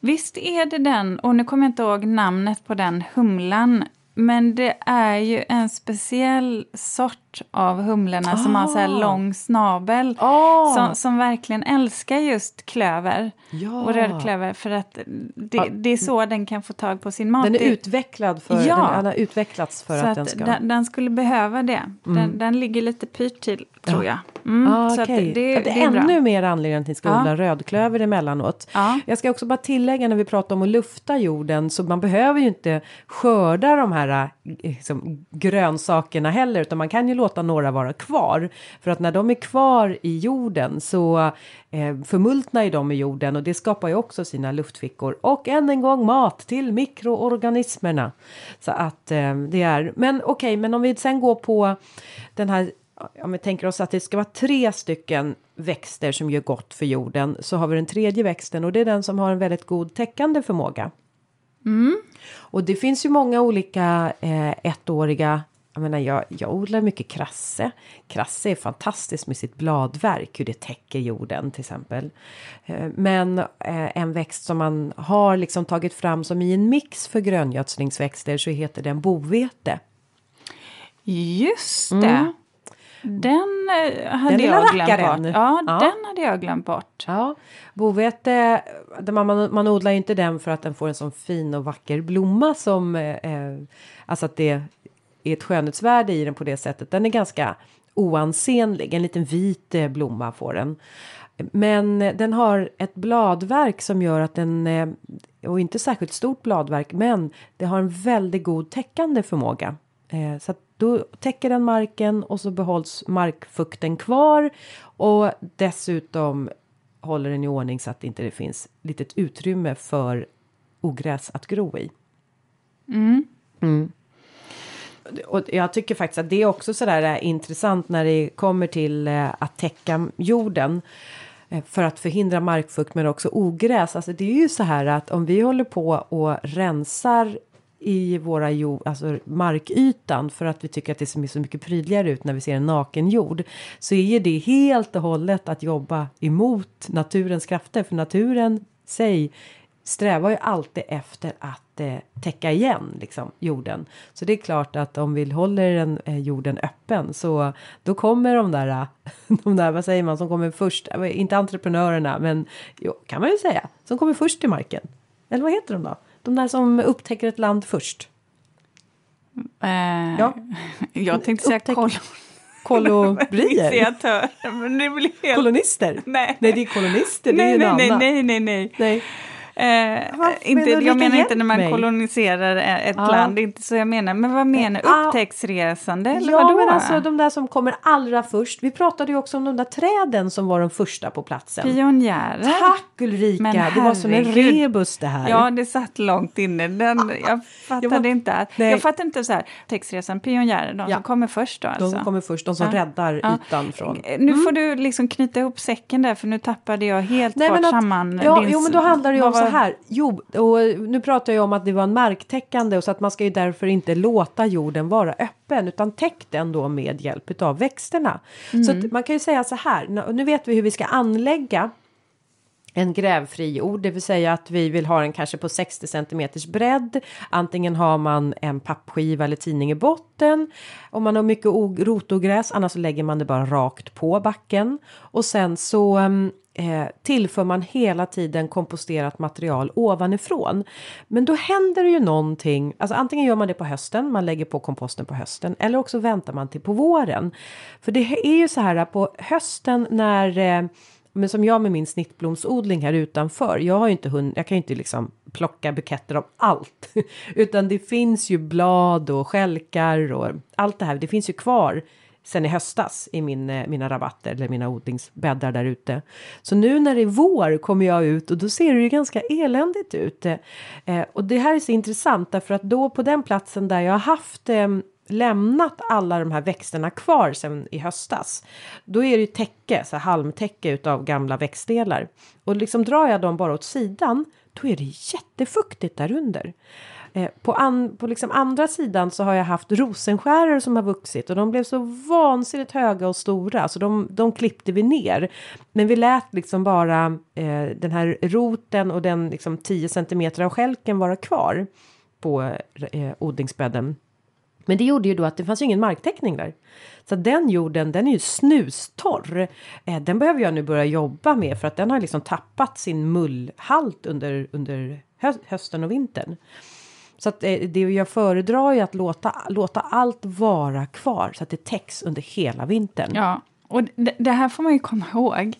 S1: Visst är det den, och nu kommer jag inte ihåg namnet på den humlan. Men det är ju en speciell sort av humlorna som har så här
S2: Ah.
S1: lång snabel.
S2: Ah.
S1: Som, som verkligen älskar just klöver
S2: Ja.
S1: och rödklöver. För att det,
S2: Ja.
S1: det är så den kan få tag på sin mat.
S2: Den är utvecklad för,
S1: Ja.
S2: den, den har utvecklats för
S1: så
S2: att, den ska... Mm.
S1: den, den skulle behöva det. Den, den ligger lite pyrt till, tror jag. Mm,
S2: Ah,
S1: så
S2: okej.
S1: det,
S2: Ja,
S1: det,
S2: det är
S1: är bra.
S2: ännu mer anledning till att ni ska
S1: Ja.
S2: odla rödklöver emellanåt.
S1: Ja.
S2: Jag ska också bara tillägga när vi pratar om att lufta jorden så man behöver ju inte skörda de här här eh, liksom, grönsakerna heller utan man kan ju låta några vara kvar. För att när de är kvar i jorden så eh, förmultnar ju de i jorden och det skapar ju också sina luftfickor. Och än en gång mat till mikroorganismerna. Så att eh, det är, men okej, men om vi sen går på den här om vi tänker oss att det ska vara tre stycken växter som gör gott för jorden så har vi den tredje växten och det är den som har en väldigt god täckande förmåga. Mm. Och det finns ju många olika eh, ettåriga jag menar, jag, jag odlar mycket krasse. Krasse är fantastiskt med sitt bladverk, hur det täcker jorden till exempel. Eh, men eh, en växt som man har liksom tagit fram som i en mix för gröngödslingsväxter så heter den bovete.
S1: Just det.
S2: Mm.
S1: Den eh, hade
S2: Den
S1: jag glömt
S2: rackaren.
S1: bort. Ja,
S2: Ja.
S1: den hade jag glömt bort.
S2: Ja, bovete, man, man, odlar ju inte den för att den får en sån fin och vacker blomma som, eh, eh, alltså att det är ett skönhetsvärde i den på det sättet. Den är ganska oansenlig, en liten vit eh, blomma får den. Men den har ett bladverk som gör att den, och inte särskilt stort bladverk, men det har en väldigt god täckande förmåga. Så att då täcker den marken och så behålls markfukten kvar och dessutom håller den i ordning så att det inte finns litet utrymme för ogräs att gro i. Mm. Och jag tycker faktiskt att det är också sådär äh, intressant när det kommer till äh, att täcka jorden eh, för att förhindra markfukt men också ogräs. Alltså det är ju så här att om vi håller på och rensar i våra jord, alltså markytan för att vi tycker att det ser så mycket prydligare ut när vi ser en naken jord. Så är det helt och hållet att jobba emot naturens krafter för naturen sig strävar ju alltid efter att eh, täcka igen liksom, jorden. Så det är klart att om vi håller den, eh, jorden öppen så då kommer de där, de där, vad säger man, som kommer först, eh, inte entreprenörerna, men jo, kan man ju säga, som kommer först till marken. Eller vad heter de då? De där som upptäcker ett land först.
S1: Eh, ja. Jag tänkte säga
S2: Upptäck-
S1: men det blir helt...
S2: Kolonister?
S1: Nej.
S2: Nej, det är kolonister, det är
S1: nej, nej, nej, nej, nej, nej.
S2: Nej.
S1: Eh, inte,
S2: menar du?
S1: jag menar inte när man
S2: mig?
S1: koloniserar ett
S2: Ja.
S1: land, inte så jag menar. Men vad menar
S2: Ah.
S1: Upptäcktsresande? Eller
S2: Ja,
S1: vadå?
S2: men alltså de där som kommer allra först. Vi pratade ju också om de där träden som var de första på platsen.
S1: Pionjärer?
S2: Tack Ulrika,
S1: Men
S2: det var som en rebus det här.
S1: Ja, det satt långt inne. Den, jag fattade
S2: var-
S1: inte att...
S2: Nej.
S1: Jag fattade inte så här, Upptäcktsresan, pionjärer, de
S2: Ja.
S1: som kommer först då
S2: de
S1: alltså.
S2: som kommer först, de som
S1: Ja.
S2: räddar
S1: Ja.
S2: ytan från...
S1: Eh, Nu får du liksom knyta ihop säcken där, för nu tappade jag helt bort
S2: att-
S1: samman.
S2: ja,
S1: din-
S2: jo, men då handlar det ju om så här. Jo, och nu pratar jag om att det var en marktäckande och så att man ska ju därför inte låta jorden vara öppen utan täck den då med hjälp av växterna. Så
S1: Mm.
S2: att man kan ju säga så här, nu- vet vi hur vi ska anlägga en grävfri jord, det vill säga att vi vill ha den kanske på 60 centimeters bredd. Antingen har man en pappskiva eller tidning i botten. Om man har mycket rotogräs, annars så lägger man det bara rakt på backen. Och sen så mm, eh, tillför man hela tiden komposterat material ovanifrån. Men då händer det ju någonting, alltså antingen gör man det på hösten, man lägger på komposten på hösten, eller också väntar man till på våren. För det är ju så här på hösten när eh, men som jag med min snittblomsodling här utanför. Jag har ju inte hund, jag kan ju inte liksom plocka buketter av allt. Utan det finns ju blad och skälkar och allt det här. Det finns ju kvar sen i höstas i min, eh, mina rabatter eller mina odlingsbäddar där ute. Så nu när det är vår kommer jag ut och då ser det ju ganska eländigt ut. Eh, eh, och det här är så intressant därför att då på den platsen där jag har haft eh, lämnat alla de här växterna kvar sen i höstas. Då är det ju täcke, så halmtäcke utav gamla växtdelar. Och liksom drar jag dem bara åt sidan, då är det jättefuktigt där under. Eh, på an, på liksom andra sidan så har jag haft rosenskärare som har vuxit och de blev så vansinnigt höga och stora så de, de klippte vi ner. Men vi lät liksom bara eh, den här roten och den liksom 10 centimeter av skälken vara kvar på eh, odlingsbädden. Men det gjorde ju då att det fanns ju ingen marktäckning där. Så den jorden, den är ju snustorr. Eh, den behöver jag nu börja jobba med för att den har liksom tappat sin mullhalt under, under hösten och vintern. Så att eh, det jag föredrar ju att låta, låta allt vara kvar så att det täcks under hela vintern.
S1: Ja, och det, det här får man ju komma ihåg.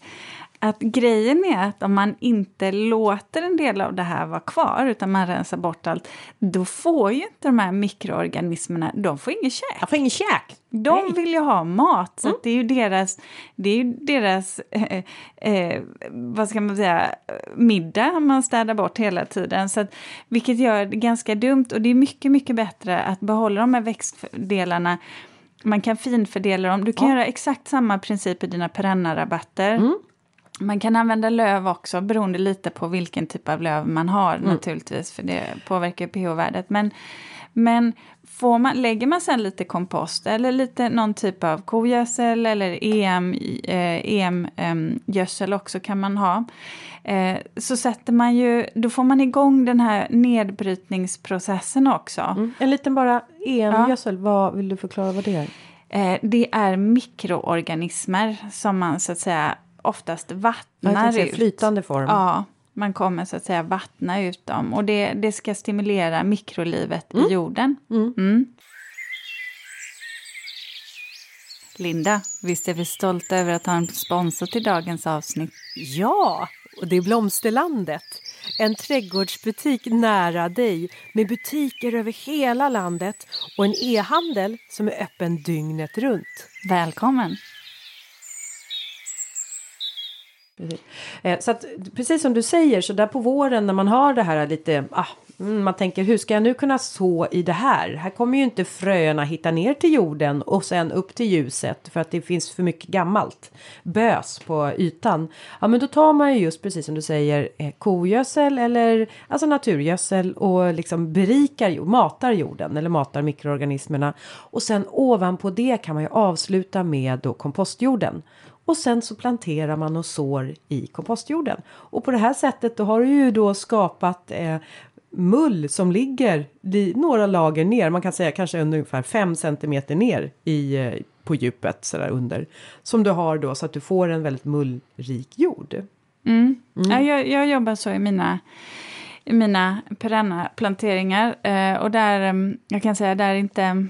S1: Att grejen är att om man inte låter en del av det här vara kvar, utan man rensar bort allt, då får ju inte de här mikroorganismerna, de får ingen käk.
S2: Jag får ingen käk!
S1: De
S2: Nej.
S1: vill ju ha mat, så att det är ju deras, det är ju deras eh, eh, vad ska man säga, middag man städar bort hela tiden. Så att, vilket gör det ganska dumt och det är mycket, mycket bättre att behålla de här växtdelarna. Man kan finfördela dem. Du kan
S2: Ja.
S1: göra exakt samma princip i dina perennarabatter. Man kan använda löv också, beroende lite på vilken typ av löv man har naturligtvis, för det påverkar pH-värdet. Men, men får man, lägger man sen lite kompost eller lite någon typ av kogödsel eller EM, eh, EM-gödsel också kan man ha. Eh, så sätter man ju, då får man igång den här nedbrytningsprocessen också.
S2: Mm. En liten bara EM-gödsel, vad vill du förklara vad det är?
S1: Eh, det är mikroorganismer som man så att säga oftast vattnar ut.
S2: flytande form.
S1: Ja, man kommer så att säga vattna ut dem och det, det ska stimulera mikrolivet
S2: Mm.
S1: i jorden. Mm. Linda, visst är vi stolta över att ha en sponsor till dagens avsnitt?
S2: Ja, och det är Blomsterlandet. En trädgårdsbutik nära dig med butiker över hela landet och en e-handel som är öppen dygnet runt.
S1: Välkommen!
S2: Precis. Eh, så att, precis som du säger så där på våren när man har det här lite ah, mm, man tänker hur ska jag nu kunna så i det här? Här kommer ju inte fröna hitta ner till jorden och sen upp till ljuset för att det finns för mycket gammalt bös på ytan. Ja, men då tar man ju just precis som du säger eh, kogödsel eller alltså naturgödsel och liksom berikar matar jorden eller matar mikroorganismerna och sen ovanpå det kan man ju avsluta med då kompostjorden och sen så planterar man och sår i kompostjorden. Och på det här sättet då har du ju då skapat eh, mull som ligger några lager ner. Man kan säga kanske ungefär 5 centimeter ner i, eh, på djupet så där under. Som du har då så att du får en väldigt mullrik jord.
S1: Mm. Mm. Ja, jag, jag jobbar så i mina i mina perenna planteringar. Eh, och där, mm, jag kan säga, där inte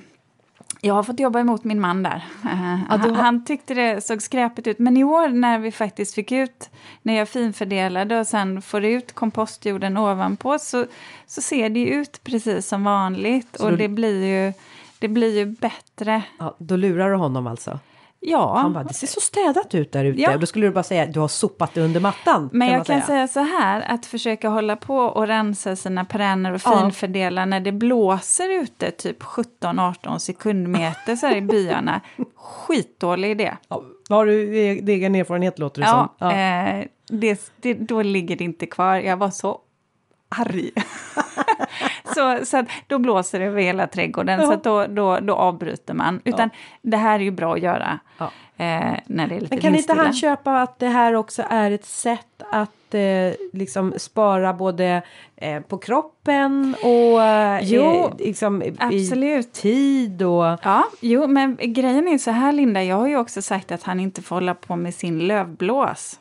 S1: jag har fått jobba emot min man där. Uh, ja, han, han, tyckte det såg skräpigt ut. Men i år när vi faktiskt fick ut, när jag finfördelade och sen får ut kompostjorden ovanpå så, så ser det ju ut precis som vanligt. Så och det blir ju, det blir ju bättre.
S2: Ja, då lurar du honom alltså?
S1: Ja.
S2: Han bara, det ser så städat ut där ute. Ja. Då skulle du bara säga, du har sopat det under mattan.
S1: Men
S2: kan
S1: jag kan säga. säga så här, att försöka hålla på och rensa sina perenner och finfördela ja. när det blåser ute typ 17-18 sekundmeter så här i byarna. Skitdålig idé. Ja.
S2: Har du e-, egen erfarenhet låter det
S1: ja, som. Ja, eh, det, det, då ligger det inte kvar. Jag var så arg. så, så att då blåser det över hela trädgården, ja. så då, då, då avbryter man. Utan ja. det här är ju bra att göra ja. eh, när det är lite
S2: Men kan inte han köpa att det här också är ett sätt att eh, liksom spara både eh, på kroppen och eh,
S1: jo,
S2: liksom,
S1: absolut.
S2: i tid och...
S1: Ja, jo, men grejen är så här Linda, jag har ju också sagt att han inte får hålla på med sin lövblås.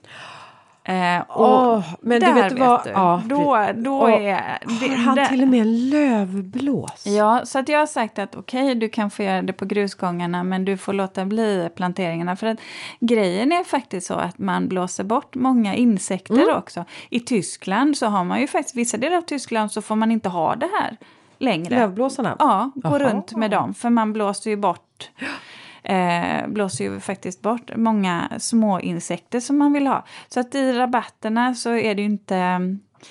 S2: Eh, oh, men du vet, vad? Du, ja,
S1: då, då och, är...
S2: Det, har han det, till och med en lövblås?
S1: Ja, så att jag har sagt att okej, okay, du kan få göra det på grusgångarna men du får låta bli planteringarna. För att grejen är faktiskt så att man blåser bort många insekter mm. också. I Tyskland så har man ju faktiskt, vissa delar av Tyskland så får man inte ha det här längre.
S2: Lövblåsarna?
S1: Ja, gå Aha. runt med dem. För man blåser ju bort eh, blåser ju faktiskt bort många små insekter som man vill ha. Så att i rabatterna så är det ju inte...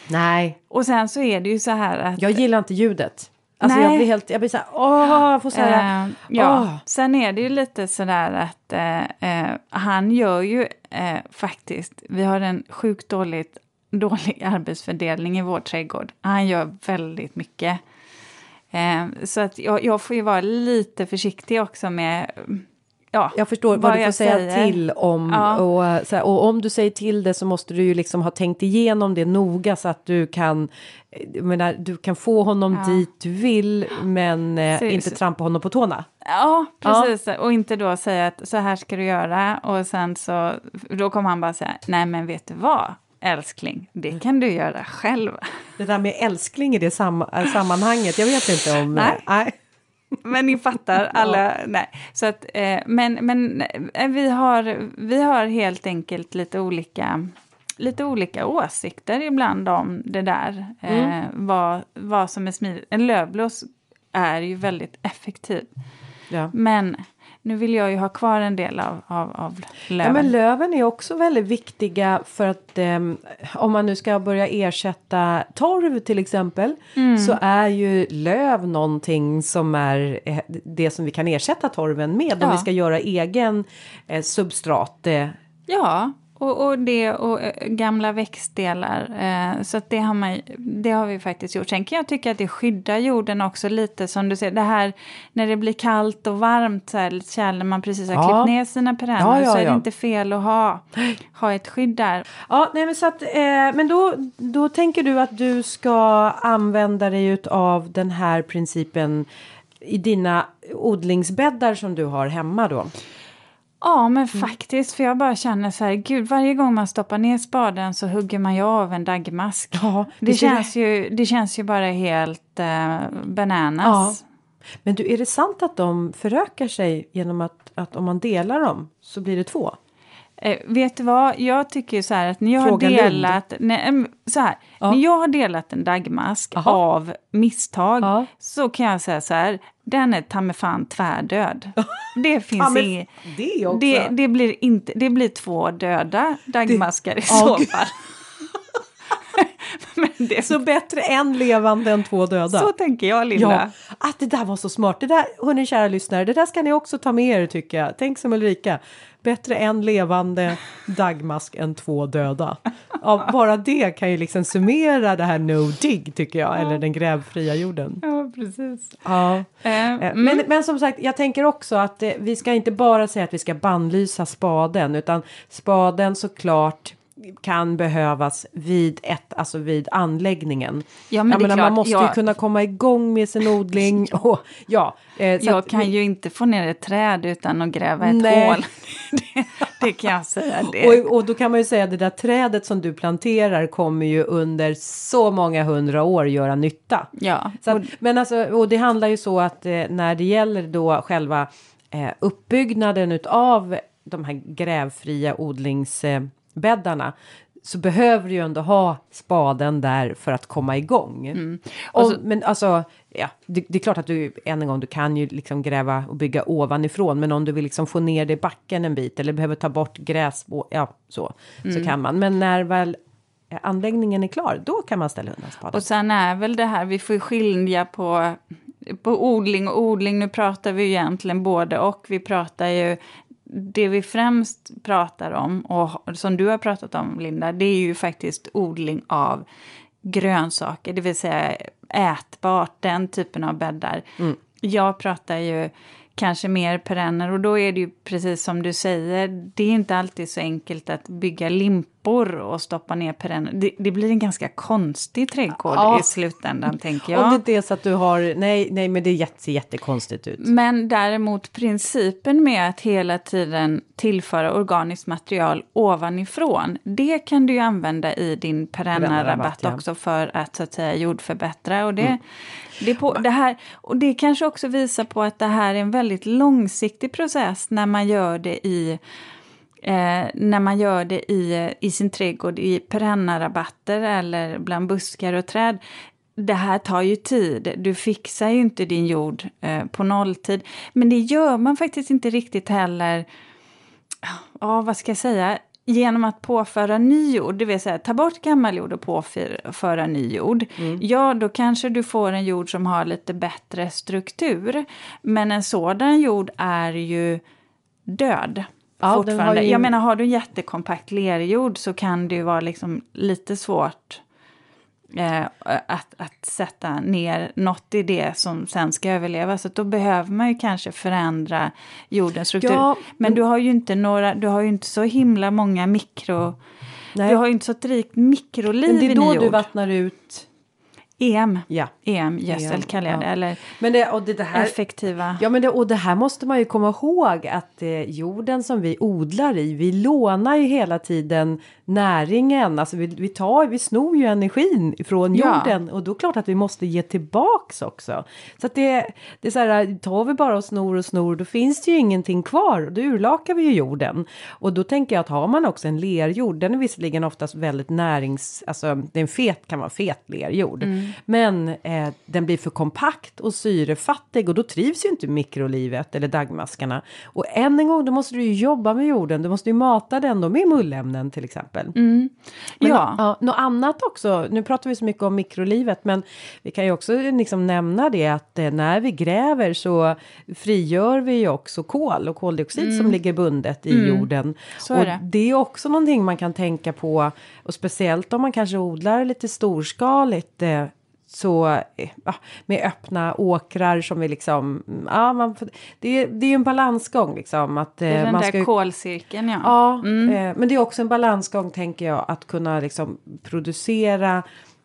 S2: Nej.
S1: Och sen så är det ju så här att...
S2: Jag gillar inte ljudet. Alltså Nej. jag blir helt, jag blir så här, åh, jag får så här,
S1: eh, Ja, åh. sen är det ju lite sådär att eh, eh, han gör ju faktiskt, vi har en sjukt dåligt, dålig arbetsfördelning i vår trädgård. Han gör väldigt mycket. Eh, så att jag, jag, får ju vara lite försiktig också med
S2: Ja, jag förstår vad, vad du får säga säger. till om. Ja. Och, här, och, om du säger till det så måste du ju liksom ha tänkt igenom det noga så att du kan, menar, du kan få honom ja. dit du vill men eh, inte trampa honom på tårna.
S1: Ja, precis. Ja. Och inte då säga att så här ska du göra och sen så, då kommer han bara säga, nej men vet du vad? Älskling, det kan du göra själv.
S2: Det där med älskling i det sam sammanhanget, jag vet inte om...
S1: Nej. nej. Men ni fattar, alla, ja. nej. Så att, eh, men men eh, vi, har, vi har helt enkelt lite olika, lite olika åsikter ibland om det där. Eh, mm. vad, vad som är smidigt. En lövblås är ju väldigt effektiv. Ja. Men nu vill jag ju ha kvar en del av, av, av löven.
S2: Ja, men löven är också väldigt viktiga för att eh, om man nu ska börja ersätta torv till exempel mm. så är ju löv någonting som är eh, det som vi kan ersätta torven med ja. om vi ska göra egen eh, substrat. Eh.
S1: Ja, och, och det och äh, gamla växtdelar. Eh, så det, har man, det har vi faktiskt gjort. Sen kan jag tycka att det skyddar jorden också lite som du ser. Det här när det blir kallt och varmt så här, kärl när man precis har ja. klippt ner sina perenner ja, ja, så är det inte fel att ha, ha ett skydd där.
S2: Ja, nej, men, så att, eh, men då, då tänker du att du ska använda dig av den här principen i dina odlingsbäddar som du har hemma då?
S1: Ja, men mm. faktiskt. För jag bara känner så här, gud, varje gång man stoppar ner spaden så hugger man ju av en daggmask. Ja, det, det känns, ju, det känns ju bara helt uh, bananas. Ja.
S2: Men du, är det sant att de förökar sig genom att, att om man delar dem så blir det två?
S1: Eh, vet du vad, jag tycker så här att när jag
S2: Fråga
S1: har delat, nej, så här,
S2: Ja.
S1: när jag har delat en dagmask
S2: Aha.
S1: av misstag
S2: Ja.
S1: så kan jag säga så här, den är ta mig fan tvärdöd. Det finns
S2: Ja,
S1: inget.
S2: det också.
S1: Det, det, blir inte, det blir två döda dagmaskar i
S2: Ja,
S1: så
S2: gud.
S1: fall. Det,
S2: Så bättre en levande än två döda.
S1: så tänker jag, Linda.
S2: Ja, att det där var så smart. Det där, hörni kära lyssnare, det där ska ni också ta med er tycker jag. Tänk som Ulrika. Bättre en levande dagmask än två döda. Ja, bara det kan ju liksom summera det här no dig tycker jag, eller den grävfria jorden.
S1: Ja, precis.
S2: Ja.
S1: Eh,
S2: Men, men som sagt, jag tänker också att eh, vi ska inte bara säga att vi ska bannlysa spaden, utan spaden såklart kan behövas vid ett, alltså vid anläggningen.
S1: Ja, men
S2: menar, man måste ju
S1: jag-
S2: kunna komma igång med sin odling. Och, ja, eh,
S1: Jag
S2: att
S1: kan ju inte få ner ett träd utan att gräva ett
S2: Nej.
S1: hål. det, det kan jag säga. Det.
S2: och, och då kan man ju säga att det där trädet som du planterar kommer ju under så många hundra år göra nytta.
S1: Ja,
S2: Så att, men alltså, och det handlar ju så att eh, när det gäller då själva eh, uppbyggnaden utav de här grävfria odlingsbäddarna så behöver du ju ändå ha spaden där för att komma igång.
S1: Mm.
S2: Och, men alltså, ja, det, det är klart att du än en gång, du kan ju liksom gräva och bygga ovanifrån, men om du vill liksom få ner det i backen en bit eller behöver ta bort gräs, ja så,
S1: Mm.
S2: så kan man. Men när väl anläggningen är klar, då kan man ställa undan spaden.
S1: och sen är väl det här, vi får skilja på, på odling och odling. Nu pratar vi ju egentligen både och. Vi pratar ju, det vi främst pratar om, och som du har pratat om Linda, det är ju faktiskt odling av grönsaker, det vill säga ätbart, den typen av bäddar. Jag pratar ju kanske mer perenner och då är det ju precis som du säger, det är inte alltid så enkelt att bygga limpor och stoppa ner perenner. Det, det blir en ganska konstig trädgård
S2: Ja.
S1: i slutändan tänker
S2: Om det
S1: jag.
S2: inte är så att du har, nej, nej men det jätte, ser jättekonstigt ut.
S1: Men däremot principen med att hela tiden tillföra organiskt material ovanifrån, det kan du ju använda i din
S2: Perennarabatt, ja.
S1: också för att så att säga jordförbättra. Och det, det, på, det, här, och det kanske också visar på att det här är en väldigt långsiktig process när man gör det i Eh, när man gör det i, i sin trädgård i perennarabatter eller bland buskar och träd. Det här tar ju tid. Du fixar ju inte din jord eh, på nolltid. Men det gör man faktiskt inte riktigt heller. Ja, vad ska jag säga? Genom att påföra ny jord, det vill säga ta bort gammal jord och påföra ny jord. Ja, då kanske du får en jord som har lite bättre struktur. Men en sådan jord är ju död.
S2: Ja,
S1: fortfarande.
S2: ju-
S1: Jag menar, har du en jättekompakt lerjord så kan det ju vara liksom lite svårt eh, att, att sätta ner något i det som sen ska överleva. Så då behöver man ju kanske förändra jordens struktur.
S2: Ja,
S1: men du har ju inte några, du har ju inte så himla många mikro...
S2: Nej.
S1: Du har ju inte så ett rikt mikroliv
S2: Men det är
S1: i
S2: då du
S1: jord.
S2: vattnar ut.
S1: EM,
S2: Ja. EM,
S1: kallar jag det.
S2: ja.
S1: Eller
S2: Men det, och det, det här,
S1: effektiva.
S2: Ja, men det, och det här måste man ju komma ihåg att eh, jorden som vi odlar i, vi lånar ju hela tiden näringen, alltså vi, vi tar, vi snor ju energin från
S1: Ja.
S2: jorden och då är det klart att vi måste ge tillbaks också. Så att det, det är så här, tar vi bara och snor och snor, då finns det ju ingenting kvar, då urlakar vi ju jorden. Och då tänker jag att har man också en lerjord, den är visserligen oftast väldigt närings, alltså det är en fet, kan vara fet lerjord, men eh, den blir för kompakt och syrefattig och då trivs ju inte mikrolivet eller dagmaskarna. Och än en gång, då måste du ju jobba med jorden, du måste ju mata den då med mullämnen till exempel. Men
S1: ja.
S2: ja, något annat också, nu pratar vi så mycket om mikrolivet men vi kan ju också liksom nämna det att eh, när vi gräver så frigör vi ju också kol och koldioxid som ligger bundet i jorden.
S1: Mm. Så
S2: och
S1: är det.
S2: det är också någonting man kan tänka på och speciellt om man kanske odlar lite storskaligt eh, så ja, med öppna åkrar som vi liksom, mm, ja man, det, är- det är ju en balansgång liksom att
S1: Det är
S2: eh,
S1: den
S2: man
S1: där
S2: ska
S1: kolcirkeln, ja.
S2: Ja, eh, men det är också en balansgång tänker jag att kunna liksom producera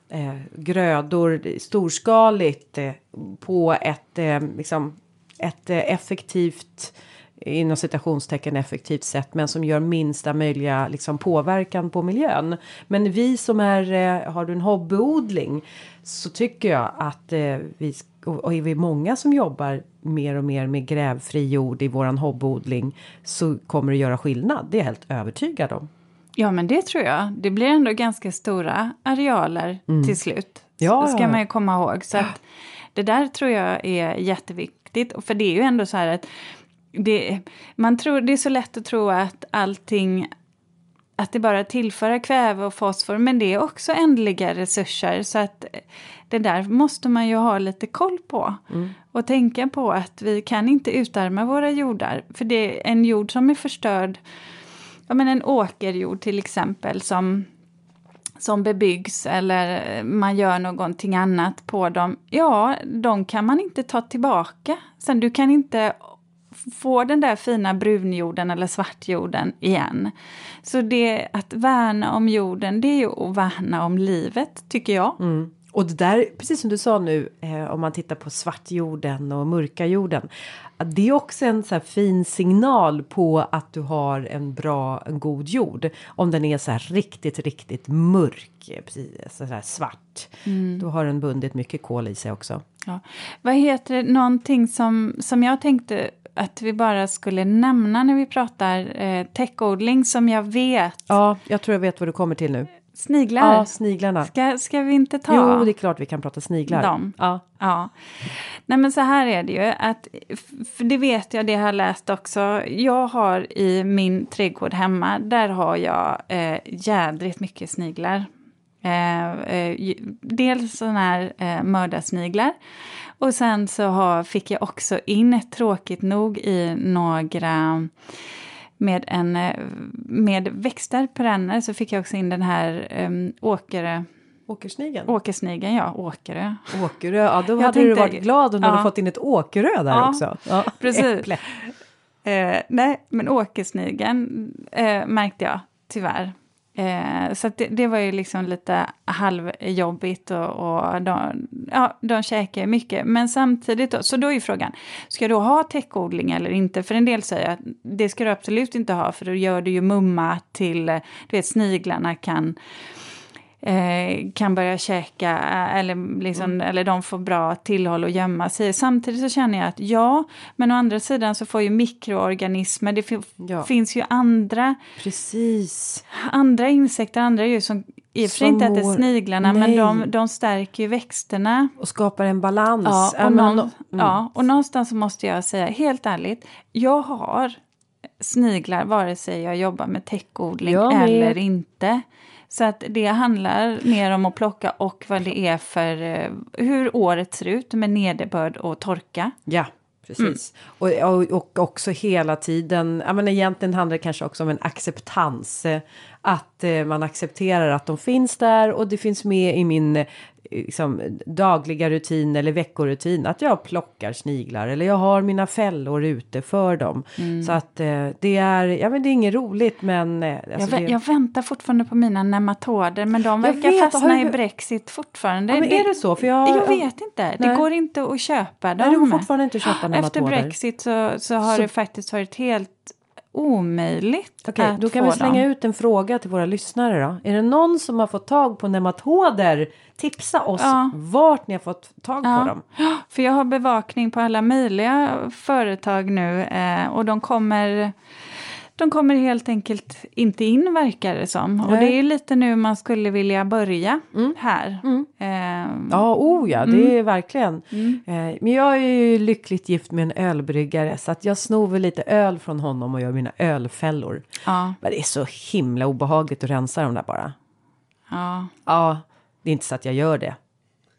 S2: eh, grödor storskaligt eh, på ett, eh, liksom, ett effektivt inom citationstecken effektivt sätt men som gör minsta möjliga liksom, påverkan på miljön. Men vi som är, eh, har du en hobbyodling så tycker jag att eh, vi och är vi många som jobbar mer och mer med grävfri jord i våran hobbyodling så kommer det göra skillnad. Det är jag helt övertygad om.
S1: Ja, men det tror jag. Det blir ändå ganska stora arealer mm. till slut.
S2: Ja,
S1: det ska man ju komma ihåg. Så att det där tror jag är jätteviktigt. För det är ju ändå så här att det, man tror, det är så lätt att tro att allting att det bara tillföra kväve och fosfor, men det är också ändliga resurser. Så att det där måste man ju ha lite koll på. Mm. Och tänka på att vi kan inte utarma våra jordar. För det är en jord som är förstörd, ja men en åkerjord till exempel som som bebyggs eller man gör någonting annat på dem, ja, de kan man inte ta tillbaka. Sen du kan inte få den där fina brunjorden eller svartjorden igen. Så det att värna om jorden, det är ju att värna om livet, tycker jag.
S2: Mm. Och det där, precis som du sa nu, eh, om man tittar på svartjorden och mörka jorden. Det är också en så fin signal på att du har en bra, en god jord. Om den är så här riktigt, riktigt mörk, precis, så här svart. Mm. Då har den bundit mycket kol i sig också.
S1: Ja. Vad heter det, någonting som, som jag tänkte att vi bara skulle nämna när vi pratar eh, täckodling som jag vet.
S2: Ja, jag tror jag vet vad du kommer till nu.
S1: Sniglar?
S2: Ja, sniglarna.
S1: Ska, ska vi inte ta?
S2: Jo, det är klart vi kan prata sniglar.
S1: Dem?
S2: Ja.
S1: ja. Nej men så här är det ju, att, för det vet jag, det har jag läst också. Jag har i min trädgård hemma, där har jag eh, jädrigt mycket sniglar. Eh, eh, dels sådana här eh, mördarsniglar. Och sen så har, fick jag också in, tråkigt nog, i några med, en, eh, med växter, perenner, så fick jag också in den här um, åker...
S2: Åkersnigeln?
S1: Åkersnigeln, ja. Åkerö.
S2: Åkerö, ja då jag hade tänkte, du varit glad om du ja. hade fått in ett åkerö där ja, också.
S1: Ja, precis. Eh, nej, men åkersnigeln eh, märkte jag tyvärr Eh, så det, det, var ju liksom lite halvjobbigt och, och de, ja, de käkar mycket. Men samtidigt, då, så då är ju frågan, ska du ha täckodling eller inte? För en del säger att det ska du absolut inte ha för då gör du ju mumma till, du vet sniglarna kan eh, kan börja käka eh, eller, liksom, mm. eller de får bra tillhåll och gömma sig. Samtidigt så känner jag att ja, men å andra sidan så får ju mikroorganismer, det ja. finns ju andra,
S2: Precis.
S1: andra insekter, andra djur som i och för sig inte äter sniglarna, nej. men de, de stärker ju växterna.
S2: Och skapar en balans.
S1: Ja, och, någon, mm. ja, och någonstans måste jag säga, helt ärligt, jag har sniglar vare sig jag jobbar med täckodling eller inte. Så att det handlar mer om att plocka och vad det är för eh, hur året ser ut med nederbörd och torka.
S2: Ja, precis. Mm. Och, och, och, också hela tiden, ja men egentligen handlar det kanske också om en acceptans. Eh, att eh, man accepterar att de finns där och det finns med i min liksom, dagliga rutin eller veckorutin att jag plockar sniglar eller jag har mina fällor ute för dem. Mm. Så att eh, det är, ja men det är inget roligt men. Eh,
S1: alltså jag, det... jag, väntar fortfarande på mina nematoder men de verkar vet, fastna du... i Brexit fortfarande.
S2: Ja, men är det så? För jag,
S1: jag vet inte, nej. det går inte att köpa dem.
S2: Nej, det går fortfarande inte att köpa nematoder.
S1: Efter Brexit så, så har så... det faktiskt varit helt omöjligt
S2: Okej, att då kan vi slänga dem. ut en fråga till våra lyssnare då. Är det någon som har fått tag på nematoder? Tipsa oss ja. vart ni har fått tag ja. på dem.
S1: För jag har bevakning på alla möjliga företag nu eh, och de kommer de kommer helt enkelt inte in verkar det som. Nej. Och det är lite nu man skulle vilja börja mm. här. Mm.
S2: Eh, ja, oh ja, det mm. är verkligen. Mm. Eh, men jag är ju lyckligt gift med en ölbryggare så att jag snor väl lite öl från honom och gör mina ölfällor. Ja. Men det är så himla obehagligt att rensa dem där bara.
S1: Ja.
S2: Ja, det är inte så att jag gör det.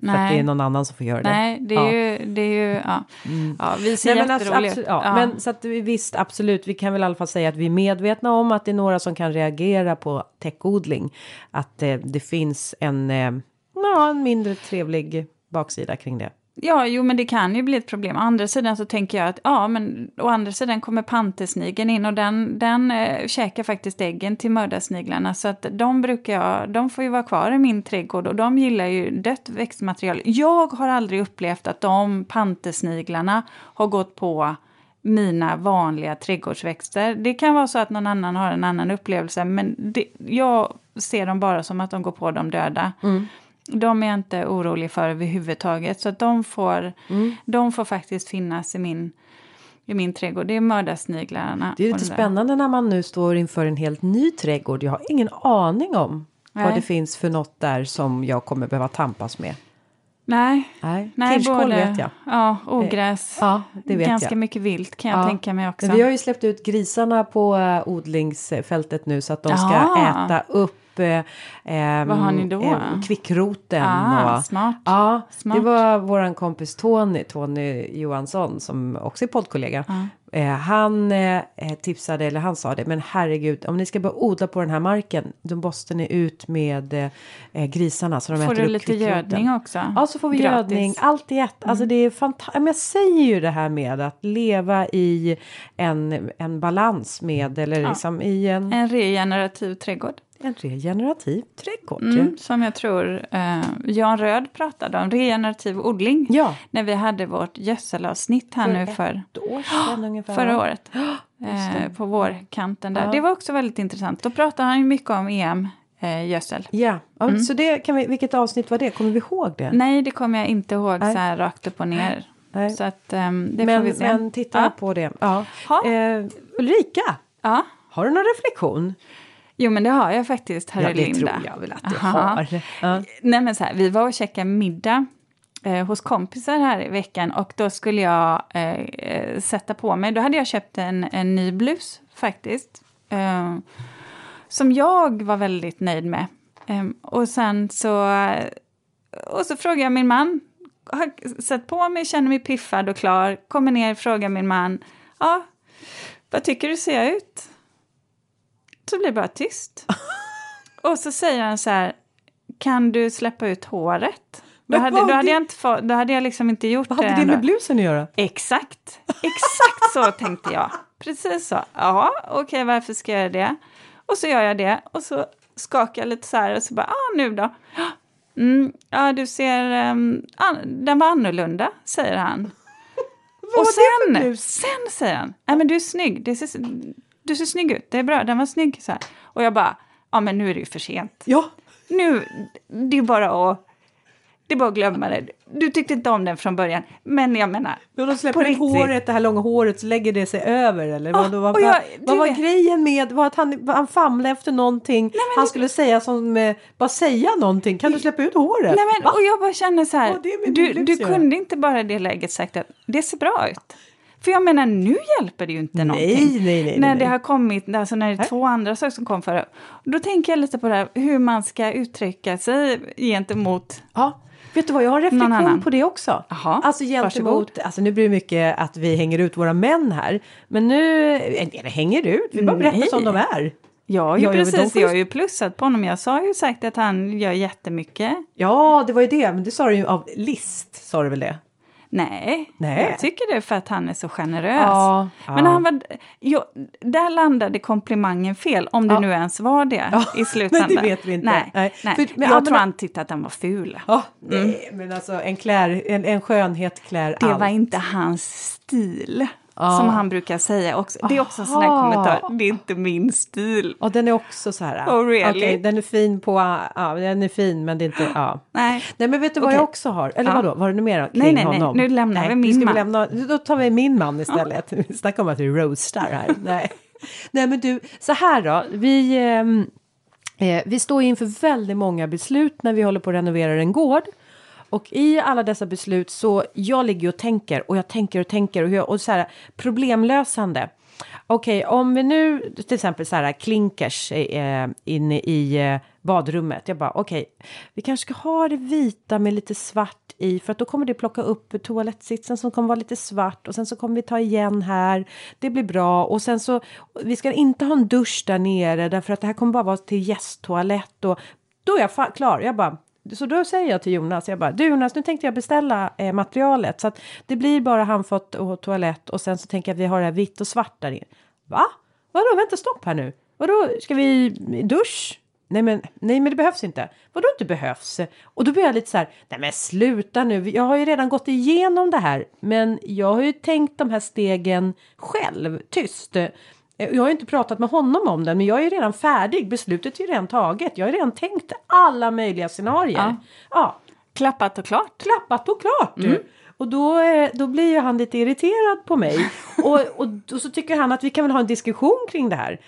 S2: Nej. För att det är någon annan som får göra
S1: det. Nej, det är ja. ju, det är ju, ja. Mm. ja vi ser Nej, men absolut,
S2: ja, ja. Men så att visst, absolut, vi kan väl i alla fall säga att vi är medvetna om att det är några som kan reagera på täckodling. Att eh, det finns en, eh, ja, en mindre trevlig baksida kring det.
S1: Ja, jo, men det kan ju bli ett problem. Å andra sidan så tänker jag att, ja, men å andra sidan kommer pantersnigeln in och den, den eh, käkar faktiskt äggen till mördarsniglarna. Så att de brukar jag, de får ju vara kvar i min trädgård och de gillar ju dött växtmaterial. Jag har aldrig upplevt att de pantersniglarna har gått på mina vanliga trädgårdsväxter. Det kan vara så att någon annan har en annan upplevelse men det, jag ser dem bara som att de går på de döda.
S2: Mm.
S1: De är jag inte orolig för överhuvudtaget så de får,
S2: Mm.
S1: de får faktiskt finnas i min, i min trädgård. Det är mördarsniglarna.
S2: Det är lite
S1: där.
S2: spännande när man nu står inför en helt ny trädgård. Jag har ingen aning om vad
S1: Nej.
S2: det finns för något där som jag kommer behöva tampas med.
S1: Nej,
S2: Nej,
S1: nej
S2: kirskål vet jag.
S1: Ja, ogräs.
S2: Ja, det vet
S1: Ganska
S2: jag.
S1: mycket vilt kan jag
S2: Ja.
S1: tänka mig också.
S2: Men vi har ju släppt ut grisarna på äh, odlingsfältet nu så att de ska
S1: Ah.
S2: äta upp äh, ehm,
S1: Vad har ni då?
S2: ehm, kvickroten.
S1: Ah,
S2: och,
S1: smart.
S2: Ja,
S1: Smart.
S2: det var våran kompis Tony, Tony Johansson som också är poddkollega. Eh, han eh, tipsade, eller han sa det, men herregud, om ni ska börja odla på den här marken, då måste ni ut med eh, eh, grisarna så de
S1: Får
S2: äter
S1: du
S2: upp
S1: lite
S2: kvickroten.
S1: gödning också?
S2: Ja, så får vi
S1: Gratis.
S2: gödning. Allt i ett. Alltså det är fantastiskt. Jag säger ju det här med att leva i en, en balans med, eller liksom i en,
S1: En regenerativ trädgård.
S2: En regenerativ trädgård.
S1: Mm, som jag tror eh, Jan Röd pratade om, regenerativ odling.
S2: Ja,
S1: När vi hade vårt gödselavsnitt här
S2: För
S1: nu för
S2: ett år sedan ungefär.
S1: förra året.
S2: det.
S1: Eh, på vårkanten där.
S2: Ja.
S1: Det var också väldigt intressant. Då pratade han ju mycket om EM-gödsel.
S2: Ja, ja
S1: Mm.
S2: så det kan vi, vilket avsnitt var det? Kommer vi ihåg det?
S1: Nej, det kommer jag inte ihåg
S2: Nej.
S1: så här rakt upp och ner.
S2: Nej.
S1: Så att ehm, det
S2: men,
S1: får vi se.
S2: men titta
S1: Ja.
S2: på det. Ja.
S1: Ha.
S2: Eh, Ulrika,
S1: Ja.
S2: har du någon reflektion?
S1: Jo, men det har jag faktiskt, herr
S2: ja, det
S1: Linda.
S2: tror jag väl att du
S1: Aha.
S2: har. Ja.
S1: Nej men så här, vi var och käkade middag eh, hos kompisar här i veckan och då skulle jag eh, sätta på mig, då hade jag köpt en, en ny blus faktiskt. Eh, som jag var väldigt nöjd med. Eh, och sen så, och så frågade jag min man, har satt på mig, känner mig piffad och klar, kommer ner, frågar min man, ja, vad tycker du ser jag ut? Så blir det bara tyst. och så säger han så här, kan du släppa ut håret? Då hade, då, hade
S2: det-
S1: jag inte få, då hade jag liksom inte gjort
S2: Vad hade
S1: det.
S2: det med blusen att göra?
S1: Exakt, exakt så tänkte jag. Precis så. Ja, okej, varför ska jag göra det? Och så gör jag det och så skakar jag lite så här och så bara, ah, nu då? Mm, ja, du ser, um, an- den var annorlunda, säger han.
S2: Vad
S1: och
S2: det
S1: sen, sen säger han, nej men du är snygg, det ser, du ser snygg ut, det är bra, den var snygg. Så här. Och jag bara, ja men nu är det ju för sent.
S2: Ja,
S1: Nu, det är bara att, det är bara att glömma det. Du tyckte inte om den från början, men jag menar,
S2: Då de släpper
S1: På
S2: ut håret, det här långa håret, så lägger det sig över eller? vad,
S1: Ja,
S2: vad,
S1: och jag-
S2: vad, vad var grejen med, var att han, han famlade efter någonting, han skulle säga som, bara säga någonting, kan du släppa ut håret?
S1: Nej, men,
S2: Va?
S1: och jag bara känner så här,
S2: Vad det med
S1: du, du kunde inte bara i det läget sagt att det ser bra ut. För jag menar, nu hjälper det ju inte någonting.
S2: nej, nej, nej,
S1: När
S2: nej.
S1: det har kommit, alltså när det är
S2: Nej.
S1: två andra saker som kom före. Då tänker jag lite på det här, hur man ska uttrycka sig gentemot...
S2: Ja, vet du vad, jag har en reflektion på det också.
S1: Jaha,
S2: alltså gentemot, alltså nu blir det mycket att vi hänger ut våra män här, men nu, eller hänger ut, vi bara berättar
S1: Nej.
S2: som de är.
S1: Jag
S2: Ja, ja, men de
S1: precis,
S2: får
S1: jag har ju plussat på honom. Jag sa ju sagt att han gör jättemycket.
S2: Ja, det var ju det, men det sa du ju av list, sa du väl det?
S1: Nej,
S2: Nej.
S1: jag tycker det är för att han är så generös.
S2: Ja,
S1: Men
S2: ja.
S1: han var, jo, där landade komplimangen fel, om det
S2: Ja.
S1: nu ens var det i slutändan.
S2: men det vet vi inte.
S1: Nej,
S2: Nej.
S1: nej.
S2: För- men
S1: jag tror han tyckte att han var ful.
S2: Ja, nej, men alltså en, klär, en, en skönhet klär
S1: Mm. Det
S2: allt.
S1: var inte hans stil,
S2: Ja.
S1: som han brukar säga. Också. Det är också en sån här kommentar, det är inte min stil.
S2: Och den är också så här.
S1: Oh, really?
S2: okej, den är fin på, ja den är fin men det är inte, ja.
S1: Nej,
S2: Nej men vet du vad
S1: Okej.
S2: jag också har? Eller
S1: Ja.
S2: vadå, var det något mer kring
S1: Nej, nej, nej,
S2: honom?
S1: nu lämnar vi
S2: nu
S1: min man.
S2: lämna, då tar vi min man istället. Vi snackar om att vi roastar här. nej. nej men du, så här då. Vi, ehm, eh, vi står inför väldigt många beslut när vi håller på att renovera en gård. Och i alla dessa beslut så jag ligger och tänker och jag tänker och tänker och, jag, och så här problemlösande. Okej, om vi nu till exempel så här klinkers eh, inne i eh, badrummet. Jag bara okej, vi kanske ska ha det vita med lite svart i för att då kommer det plocka upp toalettsitsen som kommer vara lite svart och sen så kommer vi ta igen här. Det blir bra och sen så vi ska inte ha en dusch där nere därför att det här kommer bara vara till gästtoalett och då är jag klar. Jag bara så då säger jag till Jonas, jag bara, du Jonas, nu tänkte jag beställa eh, materialet så att det blir bara handfat och toalett och sen så tänker jag att vi har det här vitt och svart där inne. Va? Vadå, vänta stopp här nu. Vadå, ska vi dusch? nej men, nej men det behövs inte. Vadå inte behövs? Och då blir jag lite så här, nej men sluta nu, jag har ju redan gått igenom det här. Men jag har ju tänkt de här stegen själv, tyst. Jag har inte pratat med honom om det, men jag är redan färdig. Beslutet är ju redan taget. Jag har redan tänkt alla möjliga scenarier.
S1: Ja.
S2: ja
S1: Klappat och klart.
S2: klappat och klart. Mm. Och då, eh, då blir ju han lite irriterad på mig. och, och, och så tycker han att vi kan väl ha en diskussion kring det här.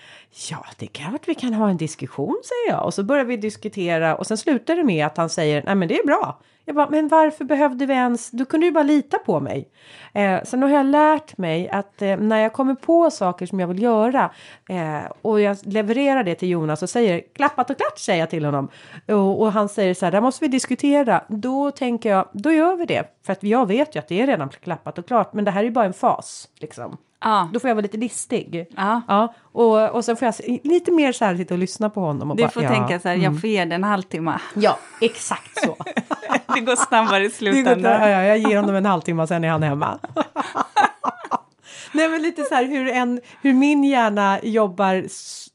S2: Ja, det är klart vi kan ha en diskussion, säger jag. Och så börjar vi diskutera och sen slutar det med att han säger, nej men det är bra. Jag bara, men varför behövde vi ens, du kunde ju bara lita på mig. Eh, sen har jag lärt mig att eh, när jag kommer på saker som jag vill göra eh, och jag levererar det till Jonas och säger klappat och klart säger jag till honom. Och, och han säger så här, där måste vi diskutera. Då tänker jag, då gör vi det. För att jag vet ju att det är redan klappat och klart, men det här är ju bara en fas. Liksom.
S1: Ja.
S2: Då får jag vara lite listig.
S1: Ja.
S2: Ja, och, och sen får jag lite mer så här sitta och lyssna på honom. Och
S1: Du
S2: bara,
S1: får
S2: ja,
S1: tänka så här, jag får ge den en halvtimme.
S2: Ja, exakt så.
S1: Det går snabbare i slutändan.
S2: ja, ja, jag ger honom en halvtimme sen är han hemma. Nej men lite så här hur, en, hur min hjärna jobbar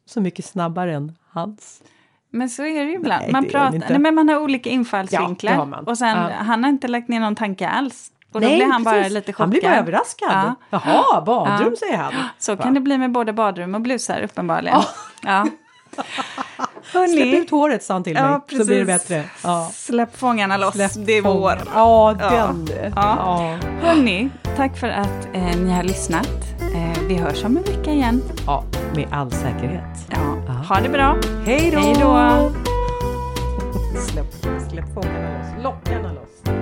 S2: så mycket snabbare än hans.
S1: Men så är det ju ibland.
S2: Nej,
S1: man, pratar, nej, men man har olika infallsvinklar.
S2: Ja.
S1: Och sen,
S2: Ja.
S1: han har inte lagt ner någon tanke alls. Och då blir han bara
S2: precis.
S1: lite chockad.
S2: Han blir bara överraskad.
S1: Ja.
S2: Jaha, badrum
S1: Ja.
S2: säger han.
S1: Så kan det bli med både badrum och blusar uppenbarligen. Ja.
S2: Släpp
S1: Hörni,
S2: ut håret sa han till mig
S1: Ja,
S2: så blir det bättre. Ja.
S1: släpp fångarna loss.
S2: Släpp
S1: det är vår. Ja,
S2: den.
S1: Ja.
S2: Ja.
S1: Hörni, tack för att eh, ni har lyssnat. Eh, vi hörs om en vecka igen.
S2: ja, med all säkerhet.
S1: Ja. Ha det bra.
S2: Hej då!
S1: Hej då!
S2: Släpp, släpp fångarna loss. Lockarna loss.